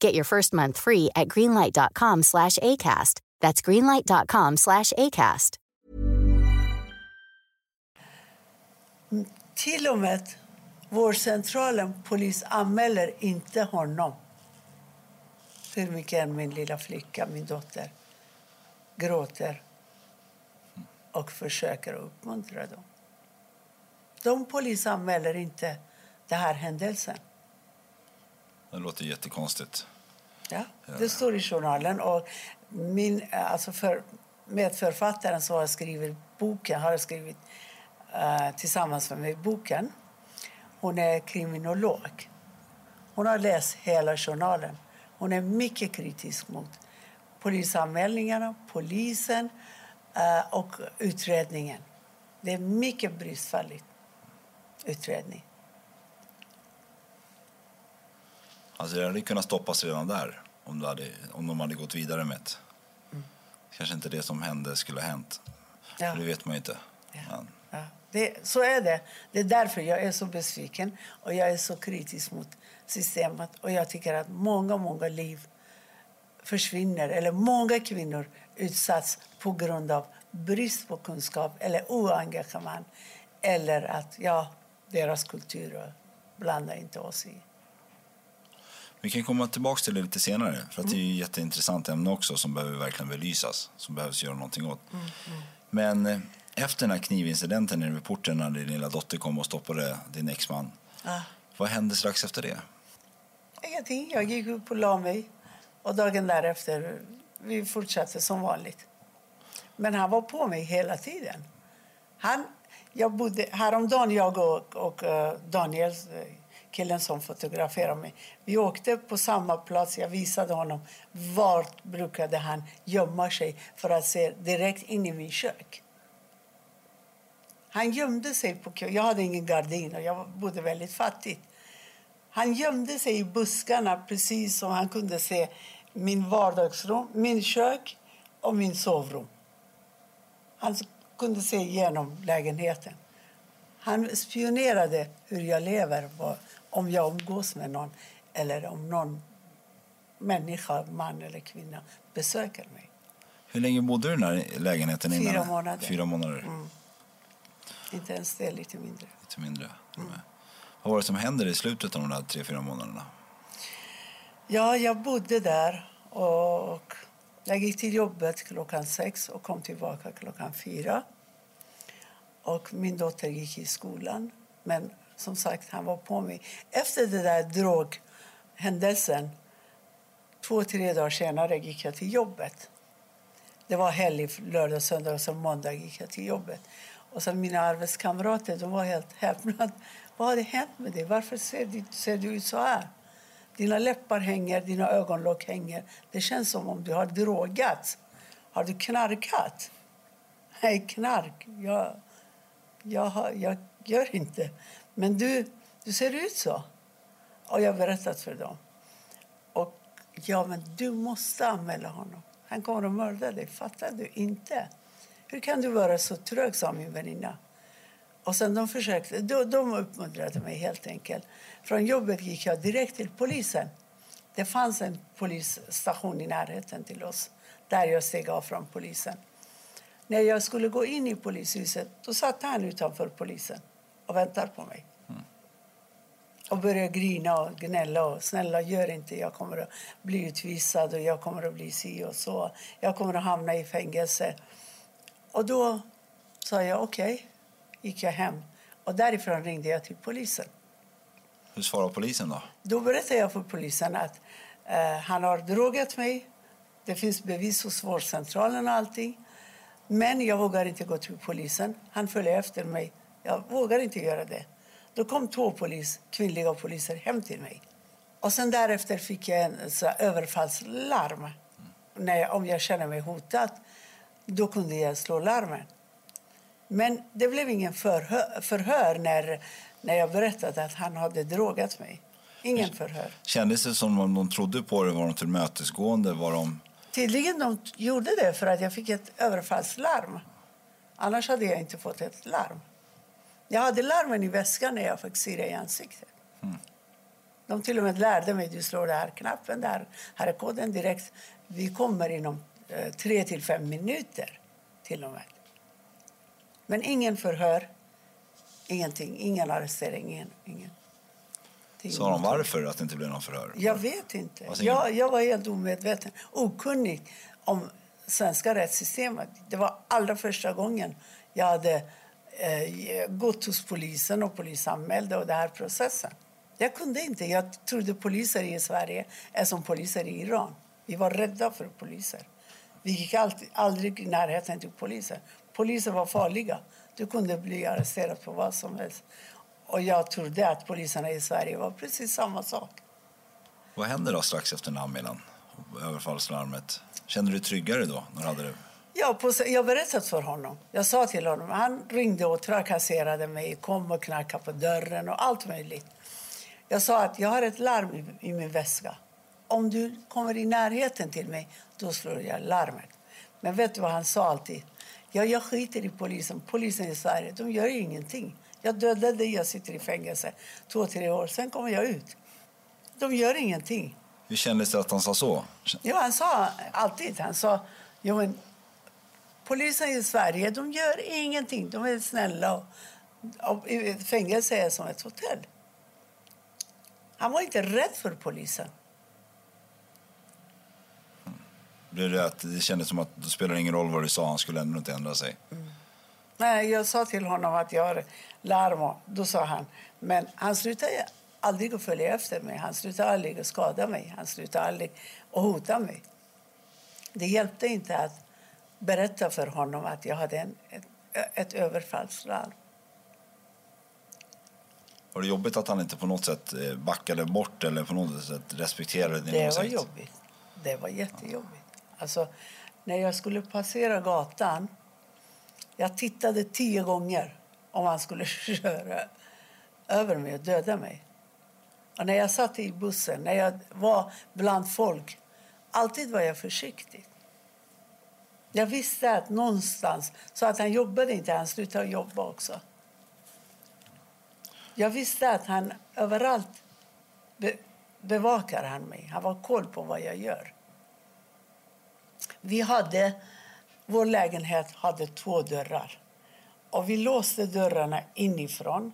A: Get your first month free at greenlight.com slash ACAST. That's greenlight.com slash ACAST.
D: Till och med vårdcentralen polisanmäler inte honom. Hur mycket än min lilla flicka, min dotter, gråter och försöker uppmuntra dem. De polisanmäler inte den här händelsen.
C: Det låter jättekonstigt.
D: Ja, det står i journalen. Och min, alltså för, medförfattaren som har skrivit boken har skrivit uh, tillsammans med mig boken. Hon är kriminolog. Hon har läst hela journalen. Hon är mycket kritisk mot polisanmälningarna, polisen uh, och utredningen. Det är mycket bristfälligt utredning.
C: Alltså det hade kunnat stoppas redan där om, hade, om de hade gått vidare med det. Mm. Kanske inte det som hände skulle ha hänt. Ja. Det vet man ju inte.
D: Ja. Men. Ja. Det, så är det. Det är därför jag är så besviken och jag är så kritisk mot systemet. Och jag tycker att många, många liv försvinner. Eller många kvinnor utsatts på grund av brist på kunskap eller oengagemang. Eller att ja, deras kultur blandar inte oss i.
C: Vi kan komma tillbaka till det lite senare. För att Det är ett jätteintressant ämne också som behöver verkligen belysas. Som behövs göra någonting åt. Mm, mm. Men eh, efter den här knivincidenten nere vid porten när din lilla dotter kom och stoppade din exman. Ah. Vad hände strax efter det?
D: Ingenting. Jag gick upp och la mig. Och dagen därefter vi fortsatte som vanligt. Men han var på mig hela tiden. Han, jag bodde, häromdagen, jag och, och uh, Daniel, killen som fotograferade mig. Vi åkte på samma plats. Jag visade honom vart brukade han gömma sig för att se direkt in i min kök. Han gömde sig på Jag hade ingen gardin och jag bodde väldigt fattigt. Han gömde sig i buskarna precis som han kunde se min vardagsrum, min kök och min sovrum. Han kunde se igenom lägenheten. Han spionerade hur jag lever om jag umgås med någon eller om någon människa, man eller kvinna, besöker mig.
C: Hur länge bodde du i den här lägenheten? Innan?
D: Fyra månader.
C: Fyra månader.
D: Mm. Inte ens det, lite mindre.
C: Lite mindre. Mm. Vad var det som hände i slutet av de där tre, fyra månaderna?
D: Ja, jag bodde där och jag gick till jobbet klockan sex och kom tillbaka klockan fyra. Och min dotter gick i skolan. Men som sagt, han var på mig. Efter den där droghändelsen, två, tre dagar senare gick jag till jobbet. Det var helg, lördag, söndag och så måndag gick jag till jobbet. Och så mina arbetskamrater de var helt häpna. Vad har det hänt med dig? Varför ser du, ser du ut så här? Dina läppar hänger, dina ögonlock hänger. Det känns som om du har drogat. Har du knarkat? Nej, knark. Jag, jag, har, jag gör inte. Men du, du ser ut så. Och jag har berättat för dem. Och ja, men du måste anmäla honom. Han kommer att mörda dig. Fattar du inte? Hur kan du vara så trög, sa min väninna. Och sen de försökte, de, de uppmuntrade mig helt enkelt. Från jobbet gick jag direkt till polisen. Det fanns en polisstation i närheten till oss där jag steg av från polisen. När jag skulle gå in i polishuset då satt han utanför polisen och väntade på mig. Mm. Och började grina och gnälla. Och, Snälla, gör inte. Jag kommer att bli utvisad och jag kommer att bli si och så. Jag kommer att hamna i fängelse. Och då sa jag okej. Okay. gick jag hem. Och därifrån ringde jag till polisen.
C: Hur svarade polisen då?
D: Då berättade jag för polisen att eh, han har drogat mig. Det finns bevis hos vårdcentralen och allting. Men jag vågar inte gå till polisen. Han följer efter mig. Jag vågar inte göra det. Då kom två polis, kvinnliga poliser hem till mig. Och sen därefter fick jag en så överfallslarm. Mm. När jag, om jag känner mig hotad, då kunde jag slå larmen. Men det blev ingen förhör, förhör när, när jag berättade att han hade drogat mig. Ingen förhör.
C: Kändes det som om de trodde på det? Var de tillmötesgående? Var de...
D: Tydligen de gjorde det för att jag fick ett överfallslarm. Annars hade jag inte fått ett larm. Jag hade larmen i väskan när jag fick syra i ansiktet. Mm. De till och med lärde mig du slår den här knappen, där, här är koden direkt. Vi kommer inom eh, tre till fem minuter till och med. Men ingen förhör, ingenting, ingen arrestering, ingen, ingen.
C: Sa de varför att det inte blev någon förhör?
D: Jag vet inte. Jag, jag var helt omedveten, okunnig om svenska rättssystemet. Det var allra första gången jag hade Eh, gått hos polisen och polisanmälde och den här processen. Jag kunde inte. Jag trodde poliser i Sverige är som poliser i Iran. Vi var rädda för poliser. Vi gick alltid, aldrig i närheten till poliser. Poliser var farliga. Du kunde bli arresterad på vad som helst. Och jag trodde att poliserna i Sverige var precis samma sak.
C: Vad hände då strax efter en anmälan? Överfallslarmet. Kände du dig tryggare då? När hade du...
D: Ja, på, jag berättade för honom. Jag sa till honom. Han ringde och trakasserade mig, kom och knackade på dörren och allt möjligt. Jag sa att jag har ett larm i, i min väska. Om du kommer i närheten till mig, då slår jag larmet. Men vet du vad han sa alltid? Ja, jag skiter i polisen. Polisen i Sverige, de gör ingenting. Jag dödade jag sitter i fängelse två, tre år. Sen kommer jag ut. De gör ingenting.
C: Hur kändes det att han sa så?
D: Ja, han sa alltid. Han sa, jo, men polisen i Sverige, de gör ingenting. De är snälla. Och, och fängelse är som ett hotell. Han var inte rädd för polisen.
C: Blev det, att det kändes som att det spelar ingen roll vad du sa, han skulle ändå inte ändra sig? Mm.
D: Nej, jag sa till honom att jag har larm. Då sa han, men han slutade aldrig att följa efter mig. Han slutade aldrig att skada mig. Han slutade aldrig att hota mig. Det hjälpte inte att berätta för honom att jag hade en, ett, ett överfallslarm.
C: Var det jobbigt att han inte på något sätt eh, backade bort eller på något sätt respekterade din
D: Det var jobbigt. Det var jättejobbigt. Alltså, när jag skulle passera gatan jag tittade tio gånger om han skulle *laughs* köra över mig och döda mig. Och när jag satt i bussen, när jag var bland folk, alltid var jag försiktig. Jag visste att någonstans, så att han jobbade inte, han slutade jobba också. Jag visste att han överallt be, bevakar han mig. Han var koll på vad jag gör. Vi hade Vår lägenhet hade två dörrar. Och vi låste dörrarna inifrån.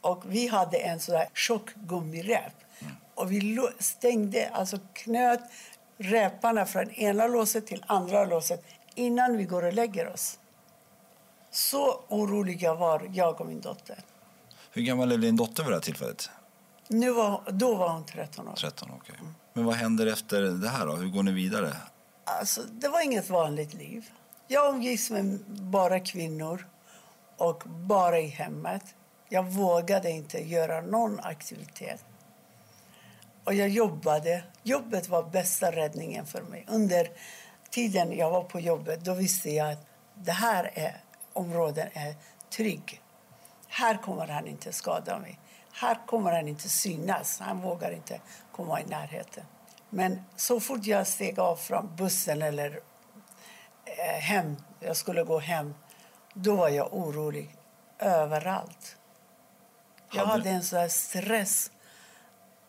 D: Och vi hade en sån tjock gummirep. Och vi stängde, alltså knöt räparna från ena låset till andra låset innan vi går och lägger oss. Så oroliga var jag och min dotter.
C: Hur gammal är din dotter vid det här tillfället?
D: Nu var, då var hon 13 år.
C: 13, okay. Mm. Men vad händer efter det här då? Hur går ni vidare?
D: Alltså, det var inget vanligt liv. Jag umgicks med bara kvinnor och bara i hemmet. Jag vågade inte göra någon aktivitet. Och jag jobbade. Jobbet var bästa räddningen för mig. Under tiden jag var på jobbet då visste jag att det här är, områden är trygg. Här kommer han inte skada mig. Här kommer han inte synas. Han vågar inte komma i närheten. Men så fort jag steg av från bussen eller eh, hem, jag skulle gå hem, då var jag orolig överallt. Jag hade en sån stress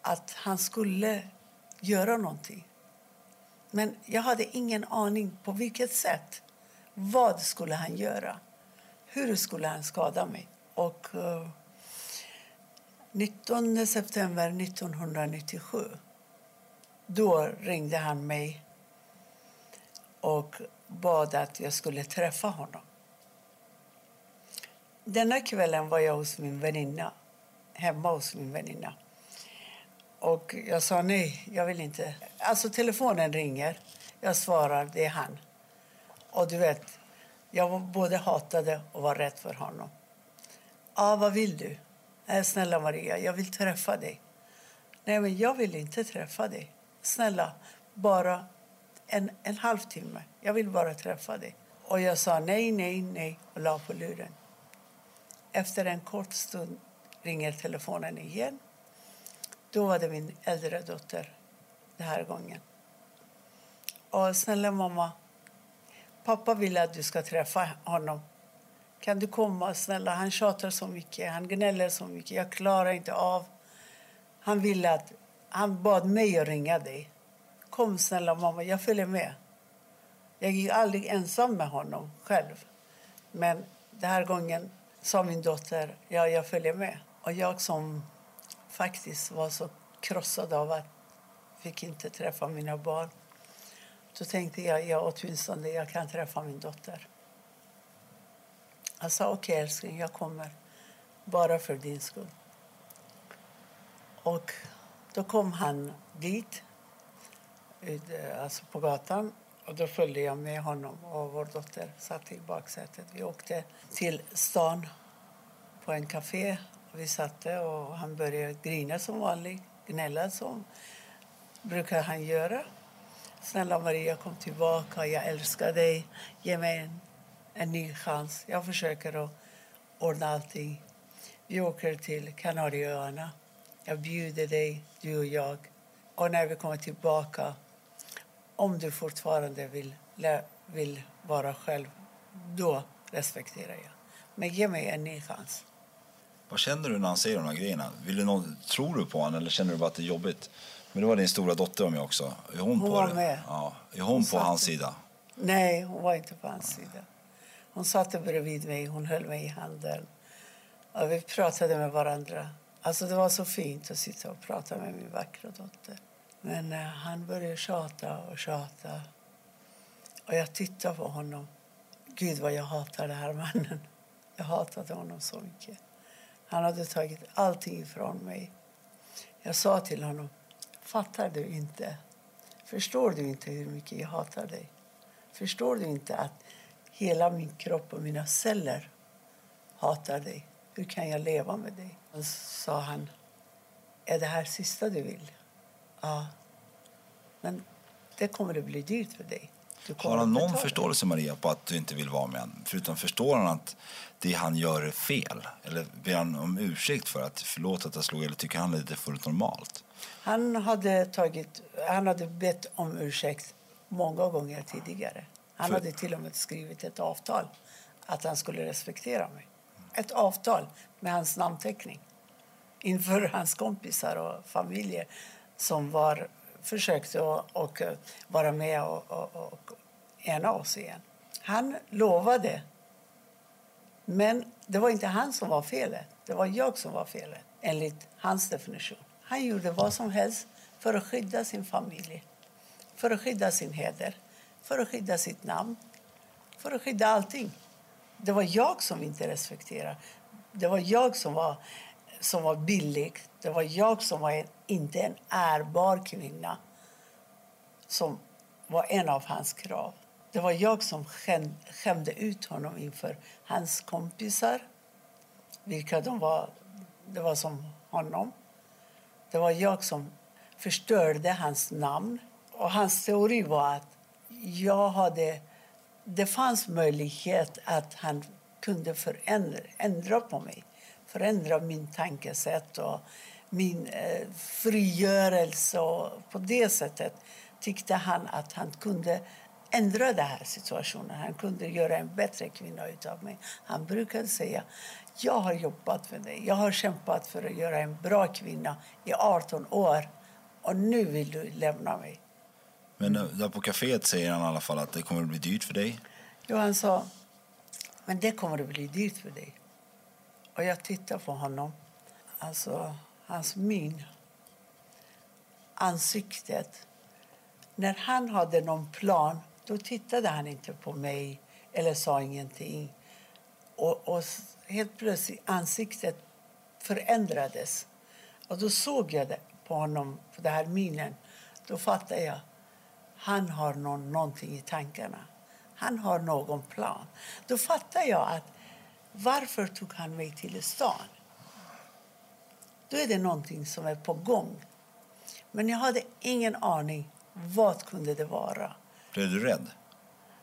D: att han skulle göra någonting. Men jag hade ingen aning på vilket sätt. Vad skulle han göra? Hur skulle han skada mig? Och eh, uh, 19 september 1997 då ringde han mig och bad att jag skulle träffa honom. Denna kvällen var jag hos min väninna, hemma hos min väninna. Och jag sa nej, jag vill inte. Alltså telefonen ringer. Jag svarar, det är han. Och du vet, jag både hatade och var rädd för honom. Ja, vad vill du? Nej, snälla Maria, jag vill träffa dig. Nej, men jag vill inte träffa dig. Snälla, bara en, en halvtimme. Jag vill bara träffa dig. Och jag sa nej, nej, nej och la på luren. Efter en kort stund ringer telefonen igen. Då var det min äldre dotter den här gången. Och snälla mamma, pappa vill att du ska träffa honom. Kan du komma snälla? Han tjatar så mycket, han gnäller så mycket. Jag klarar inte av. Han ville att, han bad mig att ringa dig. Kom snälla mamma, jag följer med. Jag gick aldrig ensam med honom själv. Men den här gången sa min dotter, ja jag följer med. Och jag som faktiskt var så krossad av att jag fick inte träffa mina barn. Då tänkte jag, ja åtminstone jag kan träffa min dotter. Jag sa okej okay, älskling, jag kommer. Bara för din skull. Och då kom han dit, alltså på gatan. Och då följde jag med honom och vår dotter satt i baksätet. Vi åkte till stan på en café. Vi satt och han började grina som vanligt, gnälla som brukar han göra. Snälla Maria, kom tillbaka. Jag älskar dig. Ge mig en en ny chans. Jag försöker att ordna allting. Vi åker till Kanarieöarna. Jag bjuder dig, du och jag. Och när vi kommer tillbaka, om du fortfarande vill, vill vara själv, då respekterar jag. Men ge mig en ny chans.
C: Vad känner du när han säger de här grejerna? Vill du någon, tror du på honom eller känner du bara att det är jobbigt? Men det var din stora dotter med också. Är hon,
D: hon
C: på
D: var
C: det?
D: med.
C: Ja. Är hon, hon på hans sida?
D: Nej, hon var inte på hans sida. Hon satt bredvid mig, hon höll mig i handen. Och vi pratade med varandra. Alltså det var så fint att sitta och prata med min vackra dotter. Men uh, han började tjata och tjata. Och jag tittade på honom. Gud vad jag hatar den här mannen. Jag hatade honom så mycket. Han hade tagit allting ifrån mig. Jag sa till honom, fattar du inte? Förstår du inte hur mycket jag hatar dig? Förstår du inte att Hela min kropp och mina celler hatar dig. Hur kan jag leva med dig? Och så sa han, är det här sista du vill? Ja. Men det kommer att bli dyrt för dig.
C: Har han någon förståelse, Maria, på att du inte vill vara med honom? Förutom förstår han att det han gör är fel? Eller ber han om ursäkt för att förlåt att jag slog eller tycker han att det är fullt normalt?
D: Han hade, tagit, han hade bett om ursäkt många gånger tidigare. Han hade till och med skrivit ett avtal att han skulle respektera mig. Ett avtal med hans namnteckning inför *laughs* hans kompisar och familjer som var, försökte att och eh, vara med och, och, och ena oss igen. Han lovade. Men det var inte han som var felet. Det var jag som var felet, enligt hans definition. Han gjorde vad som helst för att skydda sin familj, för att skydda sin heder, för att skydda sitt namn, för att skydda allting. Det var jag som inte respekterade. Det var jag som var, som var billig. Det var jag som var en, inte en ärbar kvinna som var en av hans krav. Det var jag som skämde ut honom inför hans kompisar, vilka de var, det var som honom. Det var jag som förstörde hans namn. Och hans teori var att jag hade, det fanns möjlighet att han kunde förändra ändra på mig. Förändra min tankesätt och min eh, frigörelse. Och på det sättet tyckte han att han kunde ändra den här situationen. Han kunde göra en bättre kvinna av mig. Han brukade säga jag har jobbat för dig. Jag har kämpat för att göra en bra kvinna i 18 år och nu vill du lämna mig.
C: Men eh, där på kaféet säger han i alla fall att det kommer att bli dyrt för dig.
D: Jo, han sa men det kommer att bli dyrt för dig. Och jag tittar på honom. Alltså, hans min. Ansiktet. När han hade någon plan då tittade han inte på mig eller sa ingenting. Och, och helt plötsligt ansiktet förändrades. Och då såg jag det på honom, på den här minen. Då fattade jag han har någon, någonting i tankarna. Han har någon plan. Då fattade jag att varför tog han mig till stan? Då är det någonting som är på gång. Men jag hade ingen aning. Vad kunde det vara?
C: Blev du rädd?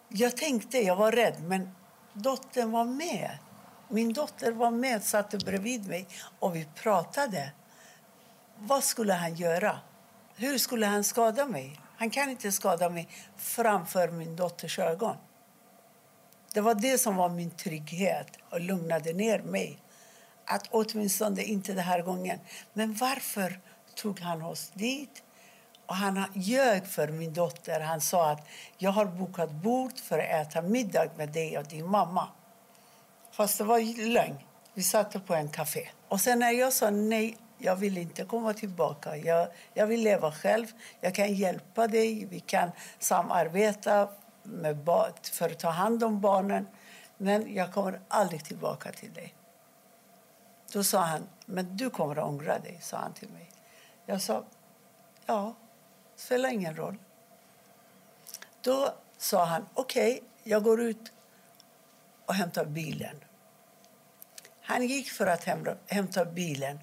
D: Jag tänkte, jag var rädd, men dottern var med. Min dotter var med, satt bredvid mig och vi pratade. Vad skulle han göra? Hur skulle han skada mig? Han kan inte skada mig framför min dotters ögon. Det var det som var min trygghet och lugnade ner mig. Att åtminstone inte den här gången. Men varför tog han oss dit? Och han ljög för min dotter. Han sa att jag har bokat bord för att äta middag med dig och din mamma. Fast det var lögn. Vi satt på en café. Och sen när jag sa nej, jag vill inte komma tillbaka. Jag, jag vill leva själv. Jag kan hjälpa dig. Vi kan samarbeta med för att ta hand om barnen. Men jag kommer aldrig tillbaka till dig. Då sa han, men du kommer att ångra dig, sa han till mig. Jag sa, ja, det spelar ingen roll. Då sa han, okej, okay, jag går ut och hämtar bilen. Han gick för att hämta bilen.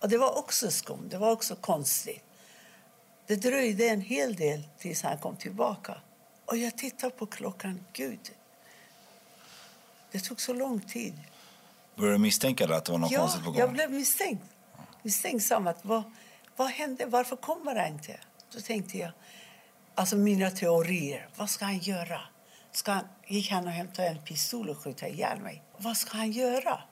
D: Och Det var också skumt, det var också konstigt. Det dröjde en hel del tills han kom tillbaka. Och jag tittar på klockan. Gud, det tog så lång tid.
C: Började du misstänka att det var något
D: ja,
C: konstigt på gång?
D: jag blev misstänkt. Misstänksam. Att, vad, vad hände? Varför kommer han inte? Då tänkte jag, alltså mina teorier. Vad ska han göra? Ska han, gick han och hämtade en pistol och skjuta ihjäl mig? Vad ska han göra?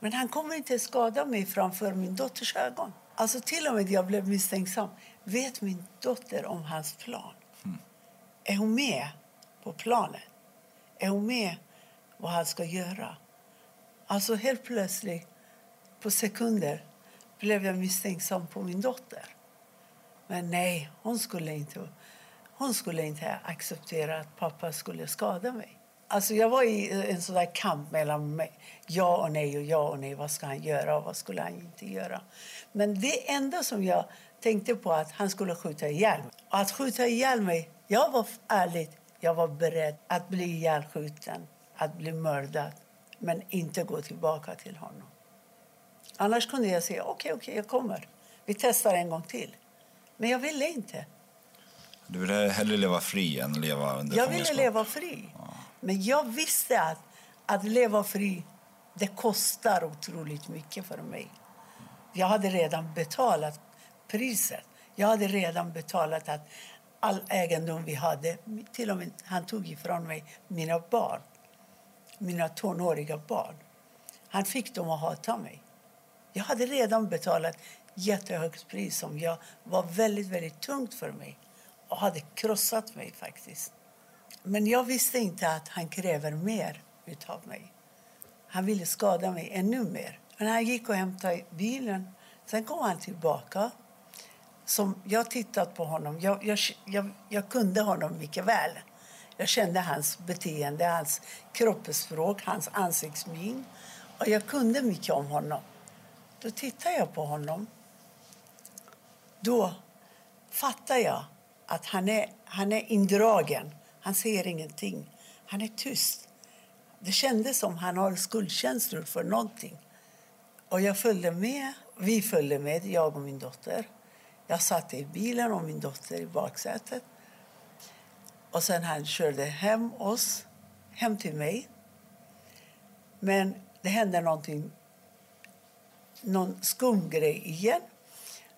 D: Men han kommer inte skada mig framför min dotters ögon. Alltså till och med jag blev misstänksam. Vet min dotter om hans plan? Är hon med på planen? Är hon med vad han ska göra? Alltså helt plötsligt, på sekunder, blev jag misstänksam på min dotter. Men nej, hon skulle inte, hon skulle inte acceptera att pappa skulle skada mig. Alltså jag var i en sån kamp mellan mig. ja och nej och ja och nej. Vad ska han göra och vad skulle han inte göra? Men det enda som jag tänkte på att han skulle skjuta ihjäl mig. Och att skjuta ihjäl mig, jag var ärligt, jag var beredd att bli ihjälskjuten, att bli mördad, men inte gå tillbaka till honom. Annars kunde jag säga okej, okay, okay, jag kommer. Vi testar en gång till. Men jag ville inte.
C: Du ville hellre leva fri än leva under
D: Jag ville leva fri. Ja. Men jag visste att att leva fri det kostar otroligt mycket för mig. Jag hade redan betalat priset. Jag hade redan betalat att all egendom vi hade. Till och med han tog ifrån mig mina barn, mina tonåriga barn. Han fick dem att hata mig. Jag hade redan betalat jättehögt pris som jag var väldigt, väldigt tungt för mig och hade krossat mig faktiskt. Men jag visste inte att han kräver mer utav mig. Han ville skada mig ännu mer. Men han gick och hämtade bilen. Sen kom han tillbaka. Som jag tittat på honom. Jag, jag, jag, jag kunde honom mycket väl. Jag kände hans beteende, hans kroppsspråk, hans ansiktsmin. Och jag kunde mycket om honom. Då tittade jag på honom. Då fattade jag att han är, han är indragen. Han säger ingenting. Han är tyst. Det kändes som han har skuldkänslor för någonting. Och jag följde med. Vi följde med, jag och min dotter. Jag satt i bilen och min dotter i baksätet. Och sen han körde hem oss, hem till mig. Men det hände någonting, någon skum grej igen.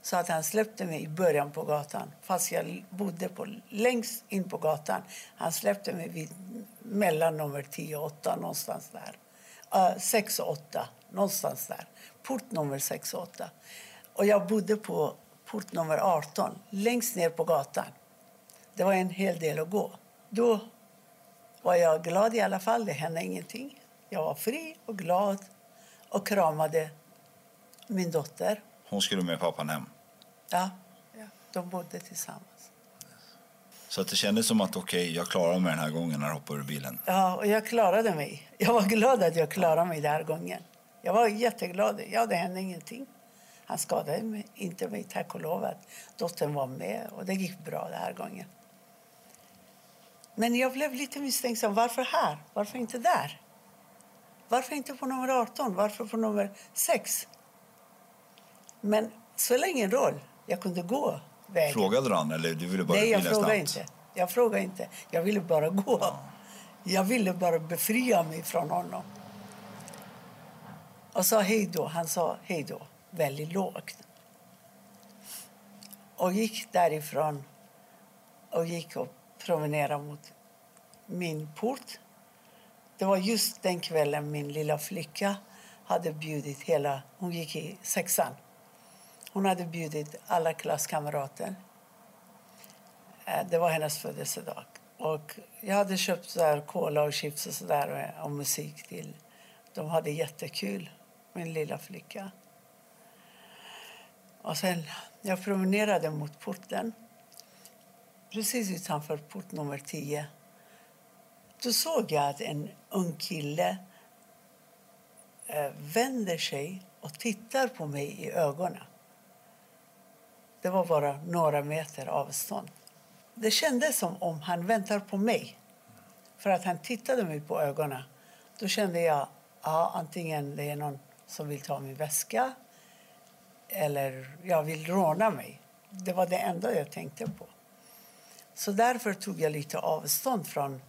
D: Så att han släppte mig i början på gatan, fast jag bodde på, längst in på gatan. Han släppte mig vid mellan nummer 10 och 8, någonstans där. Uh, 6 och 8, någonstans där. Port nummer 6 och 8. Och jag bodde på port nummer 18, längst ner på gatan. Det var en hel del att gå. Då var jag glad i alla fall. Det hände ingenting. Jag var fri och glad och kramade min dotter.
C: Hon skulle med pappan hem?
D: Ja, de bodde tillsammans.
C: Så det kändes som att okej, okay, jag klarade mig den här gången när jag hoppade ur bilen?
D: Ja, och jag klarade mig. Jag var glad att jag klarade mig den här gången. Jag var jätteglad. Ja, det hände ingenting. Han skadade mig, inte mig, tack och lov. Att dottern var med och det gick bra den här gången. Men jag blev lite misstänksam. Varför här? Varför inte där? Varför inte på nummer 18? Varför på nummer 6? Men spelar ingen roll. Jag kunde gå vägen.
C: Frågade du han eller du ville bara
D: Nej, jag frågade inte. Jag frågade inte. Jag ville bara gå. Ja. Jag ville bara befria mig från honom. Och sa hej då. Han sa hej då väldigt lågt. Och gick därifrån och gick och promenerade mot min port. Det var just den kvällen min lilla flicka hade bjudit hela... Hon gick i sexan. Hon hade bjudit alla klasskamrater. Eh, det var hennes födelsedag. Och jag hade köpt så här cola och chips och, så där och musik till. De hade jättekul, min lilla flicka. Och sen, jag promenerade mot porten. Precis utanför port nummer 10. Då såg jag att en ung kille eh, vänder sig och tittar på mig i ögonen. Det var bara några meter avstånd. Det kändes som om han väntar på mig. För att han tittade mig på ögonen. Då kände jag ja, antingen det är någon som vill ta min väska eller jag vill råna mig. Det var det enda jag tänkte på. Så därför tog jag lite avstånd från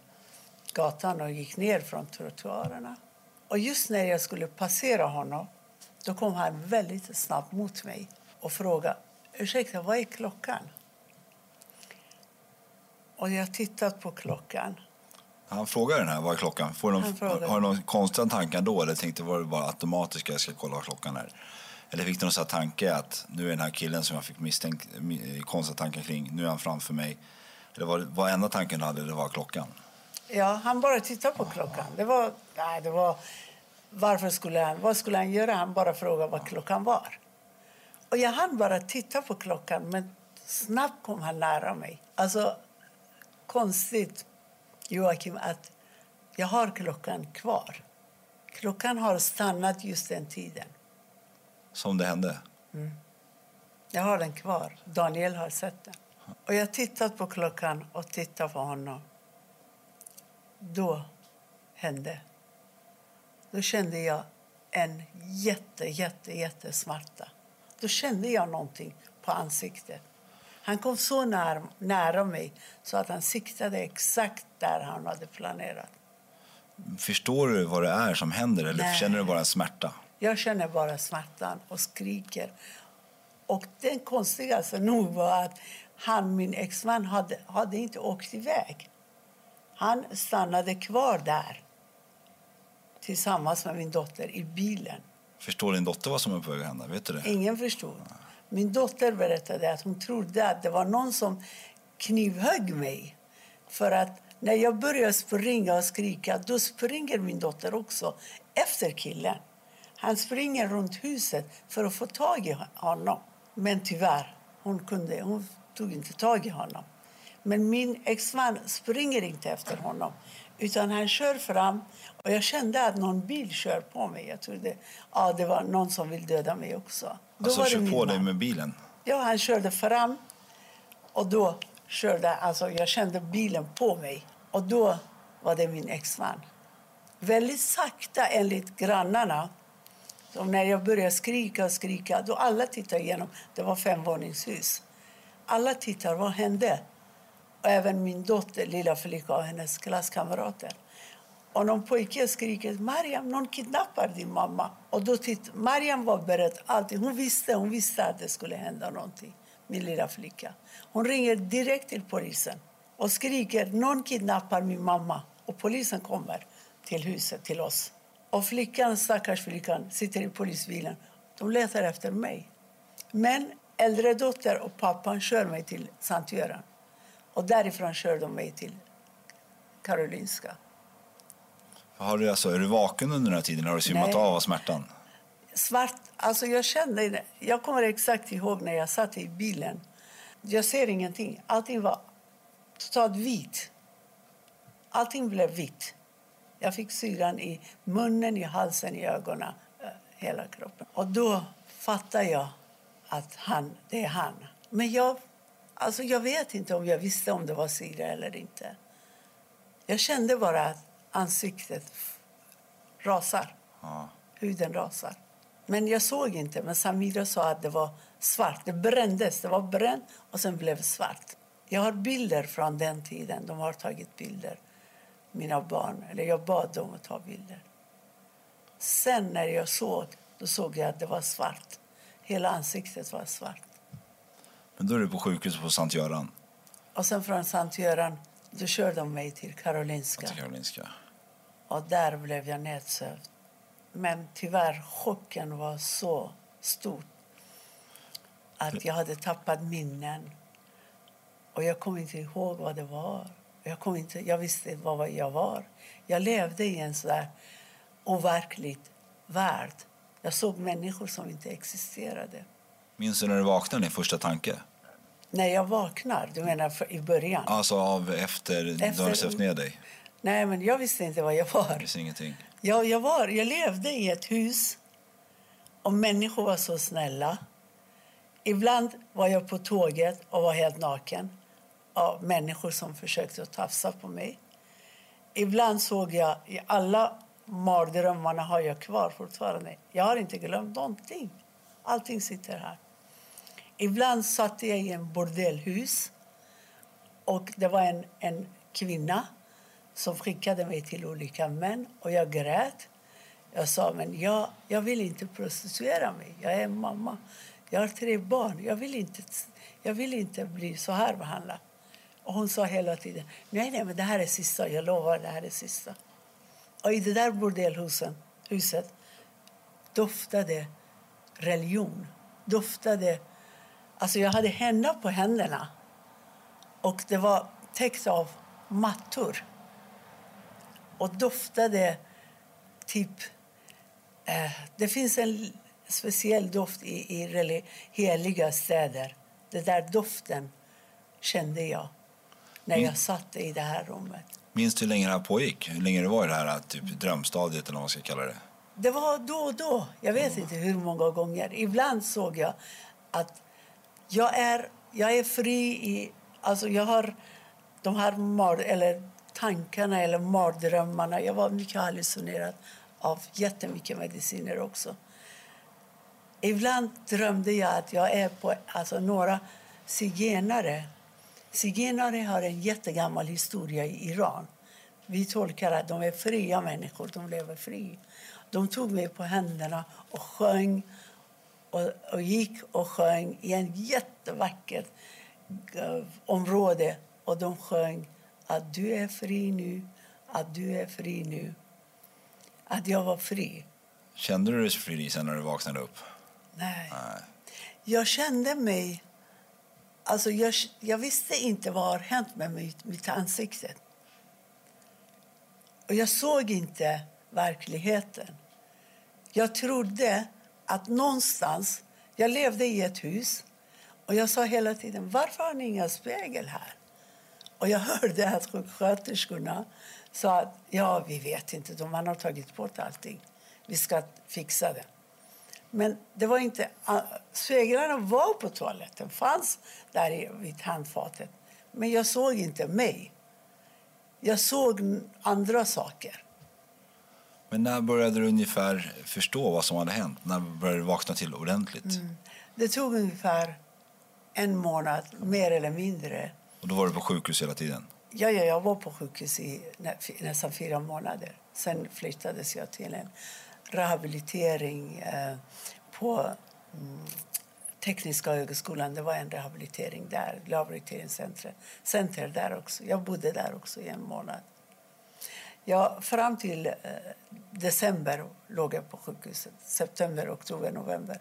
D: gatan och gick ner från trottoarerna. Och just när jag skulle passera honom då kom han väldigt snabbt mot mig och frågade ursäkta, vad är klockan? Och jag tittat på klockan.
C: Han frågar den här, vad är klockan? Får någon, har du någon konstiga tankar då eller tänkte var det bara automatiskt jag ska kolla vad klockan är? Eller fick du någon tanke att nu är den här killen som jag fick misstänkt, eh, konstiga tankar kring, nu är han framför mig. Eller var, var enda tanken du hade, det var klockan?
D: Ja, han bara tittade på klockan. Det var, nej, det var, varför skulle han, vad skulle han göra? Han bara frågade vad klockan var. Och jag hann bara titta på klockan, men snabbt kom han nära mig. Alltså, konstigt, Joakim, att jag har klockan kvar. Klockan har stannat just den tiden.
C: Som det hände?
D: Mm. Jag har den kvar. Daniel har sett den. Och jag tittat på klockan och tittat på honom. Då hände. Då kände jag en jätte, jätte, jättesmärta. Då kände jag någonting på ansiktet. Han kom så nära, nära mig så att han siktade exakt där han hade planerat.
C: Förstår du vad det är som händer eller Nej. känner du bara smärta?
D: Jag känner bara smärtan och skriker. Och det konstigaste nog var att han, min exman, hade, hade inte åkt iväg. Han stannade kvar där tillsammans med min dotter i bilen.
C: Förstår din dotter vad som är på väg att hända? Vet du det?
D: Ingen förstod. Min dotter berättade att hon trodde att det var någon som knivhögg mig. För att När jag börjar springa och skrika då springer min dotter också efter killen. Han springer runt huset för att få tag i honom. Men tyvärr, hon, kunde, hon tog inte tag i honom. Men min exman springer inte efter honom. Utan han kör fram och jag kände att någon bil kör på mig. Jag trodde ja, det var någon som vill döda mig också.
C: Då alltså kör på dig med bilen?
D: Ja, han körde fram och då körde, alltså jag kände bilen på mig. Och då var det min exman. Väldigt sakta enligt grannarna. Och när jag började skrika och skrika, då alla tittade igenom. Det var femvåningshus. Alla tittar, vad hände? Och även min dotter, lilla flicka och hennes klasskamrater. Och någon pojke skriker Mariam, någon kidnappar din mamma. Och då titt, Mariam var beredd. Alltid. Hon, visste, hon visste att det skulle hända någonting. Min lilla flicka. Hon ringer direkt till polisen och skriker någon kidnappar min mamma. Och polisen kommer till huset, till oss. Och flickan, stackars flickan, sitter i polisbilen. De letar efter mig. Men äldre dotter och pappan kör mig till Sankt Göran. Och därifrån kör de mig till Karolinska.
C: Har du alltså, är du vaken under den här tiden? Har du svimmat av av smärtan?
D: Svart, alltså jag kände, jag kommer exakt ihåg när jag satt i bilen. Jag ser ingenting. Allting var totalt vitt. Allting blev vitt. Jag fick syran i munnen, i halsen, i ögonen, eh, hela kroppen. Och då fattade jag att han, det är han. Men jag, alltså jag vet inte om jag visste om det var syra eller inte. Jag kände bara att ansiktet rasar. Ja. Huden rasar. Men jag såg inte. Men Samira sa att det var svart. Det brändes. Det var bränt och sen blev svart. Jag har bilder från den tiden. De har tagit bilder. Mina barn. Eller jag bad dem att ta bilder. Sen när jag såg, då såg jag att det var svart. Hela ansiktet var svart.
C: Men då är du på sjukhuset på Sankt Göran?
D: Och sen från Sankt Göran, då körde de mig till Karolinska.
C: Till Karolinska.
D: Och där blev jag nedsövd. Men tyvärr, chocken var så stor att jag hade tappat minnen. Och jag kom inte ihåg vad det var. Jag, kom inte, jag visste vad jag var. Jag levde i en sån overklig värld. Jag såg människor som inte existerade.
C: Minns du när du vaknade, din första tanke?
D: När jag vaknar? Du menar i början?
C: Alltså av efter, efter... du har sövt ner dig?
D: Nej, men jag visste inte vad jag var.
C: Visste ingenting?
D: Jag, jag, var, jag levde i ett hus och människor var så snälla. Ibland var jag på tåget och var helt naken av människor som försökte tafsa på mig. Ibland såg jag, i alla mardrömmarna har jag kvar fortfarande. Jag har inte glömt någonting. Allting sitter här. Ibland satt jag i en bordellhus och det var en, en kvinna som skickade mig till olika män och jag grät. Jag sa men jag, jag vill inte prostituera mig. Jag är mamma. Jag har tre barn. Jag vill inte, jag vill inte bli så här behandlad. Och hon sa hela tiden nej, nej, men det här är sista. Jag lovar, det här är sista. Och i det där bordellhuset doftade religion. Doftade... Alltså jag hade henna på händerna. Och det var täckt av mattor och doftade typ... Eh, det finns en speciell doft i, i heliga städer. Den där doften kände jag när jag satt i det här rummet.
C: Minns du hur länge det här pågick? Hur länge det var i det här typ, drömstadiet eller vad man ska kalla det?
D: Det var då och då. Jag vet mm. inte hur många gånger. Ibland såg jag att jag är, jag är fri i... Alltså jag har de här eller tankarna eller mardrömmarna. Jag var mycket hallucinerad av jättemycket mediciner också. Ibland drömde jag att jag är på alltså, några zigenare. Zigenare har en jättegammal historia i Iran. Vi tolkar att de är fria människor, de lever fri. De tog mig på händerna och sjöng och, och gick och sjöng i ett jättevackert uh, område. Och de sjöng att du är fri nu, att du är fri nu. Att jag var fri.
C: Kände du dig fri sen när du vaknade upp?
D: Nej. Nej. Jag kände mig... Alltså jag, jag visste inte vad har hänt med mitt, mitt ansikte. Och jag såg inte verkligheten. Jag trodde att någonstans... Jag levde i ett hus och jag sa hela tiden varför har ni inga spegel här? Och jag *laughs* hörde att sjuksköterskorna sa att ja, vi vet inte, de har tagit bort allting. Vi ska fixa det. Men det var inte... Speglarna var på toaletten, fanns där vid handfatet. Men jag såg inte mig. Jag såg andra saker.
C: Men när började du ungefär förstå vad som hade hänt? När började du vakna till ordentligt? Mm.
D: Det tog ungefär en månad, mer eller mindre.
C: Och då var du på sjukhus hela tiden?
D: Ja, ja jag var på sjukhus i nästan fyra månader. Sen flyttades jag till en rehabilitering eh, på mm, Tekniska högskolan. Det var en rehabilitering där, rehabiliteringscenter center där också. Jag bodde där också i en månad. Ja, fram till eh, december låg jag på sjukhuset. September, oktober, november.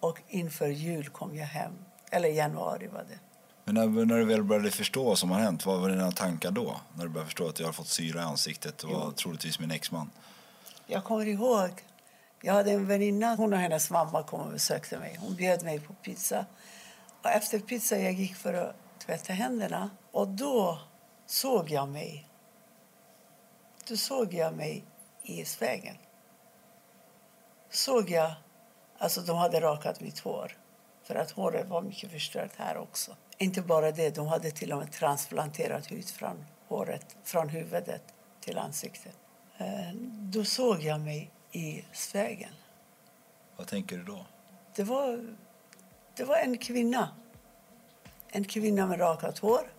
D: Och inför jul kom jag hem. Eller januari var det.
C: Men när, när du väl började förstå vad som har hänt, vad var dina tankar då? När du började förstå att jag har fått syra i ansiktet och var troligtvis min exman.
D: Jag kommer ihåg. Jag hade en väninna, hon och hennes mamma kom och besökte mig. Hon bjöd mig på pizza. Och efter pizza jag gick för att tvätta händerna. Och då såg jag mig. Då såg jag mig i spegeln. Såg jag, alltså de hade rakat mitt hår. För att håret var mycket förstört här också. Inte bara det, de hade till och med transplanterat hud från håret, från huvudet till ansiktet. Eh, då såg jag mig i spegeln.
C: Vad tänker du då?
D: Det var, det var en kvinna. En kvinna med rakat hår.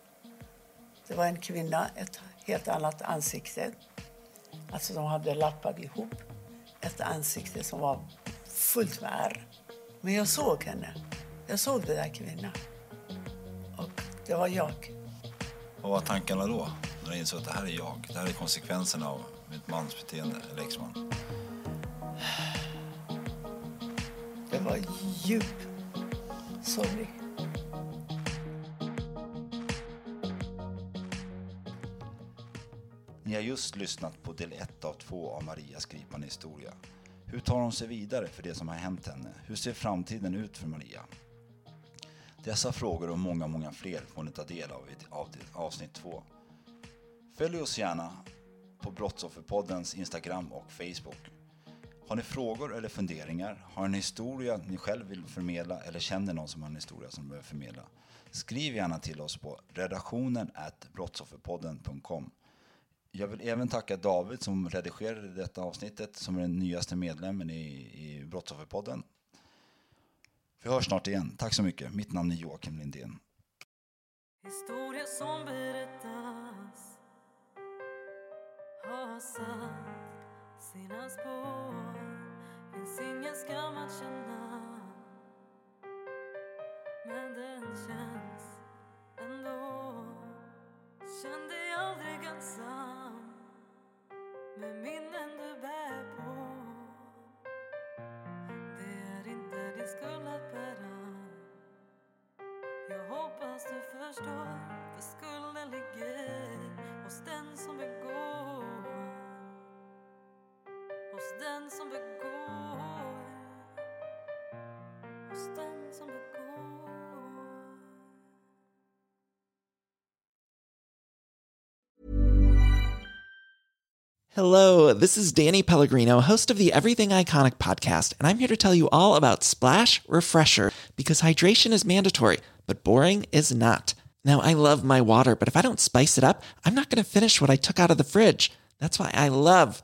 D: Det var en kvinna, ett helt annat ansikte. Alltså de hade lappat ihop ett ansikte som var fullt med ärr. Men jag såg henne. Jag såg den där kvinnan. Och det var jag.
C: Vad var tankarna då? När du insåg att det här är jag? Det här är konsekvenserna av mitt mansbeteende, eller exman?
D: Det var djup sorg.
C: Ni har just lyssnat på del 1 av 2 av Marias gripande historia. Hur tar hon sig vidare för det som har hänt henne? Hur ser framtiden ut för Maria? Dessa frågor och många, många fler får ni ta del av i avsnitt 2. Följ oss gärna på Brottsofferpoddens Instagram och Facebook. Har ni frågor eller funderingar? Har en historia ni själv vill förmedla eller känner någon som har en historia som behöver förmedla? Skriv gärna till oss på redaktionen brottsofferpodden.com. Jag vill även tacka David som redigerade detta avsnittet som är den nyaste medlemmen i, i Brottsofferpodden. Vi hörs snart igen. Tack så mycket. Mitt namn är Joakim Lindén. Historia som berättas har satt sina spår Finns ingen skam att känna. Men den känns ändå. Känn dig aldrig ensam med minnen du bär på. Det är inte din skuld att bära. Jag hoppas du förstår För skulden ligger hos den som begår. Den som begår Hos den som begår Hello, this is Danny Pellegrino, host of the Everything Iconic podcast, and I'm here to tell you all about Splash Refresher because hydration is mandatory but boring is not. Now, I love my water, but if I don't spice it up, I'm not going to finish what I took out of the fridge. That's why I love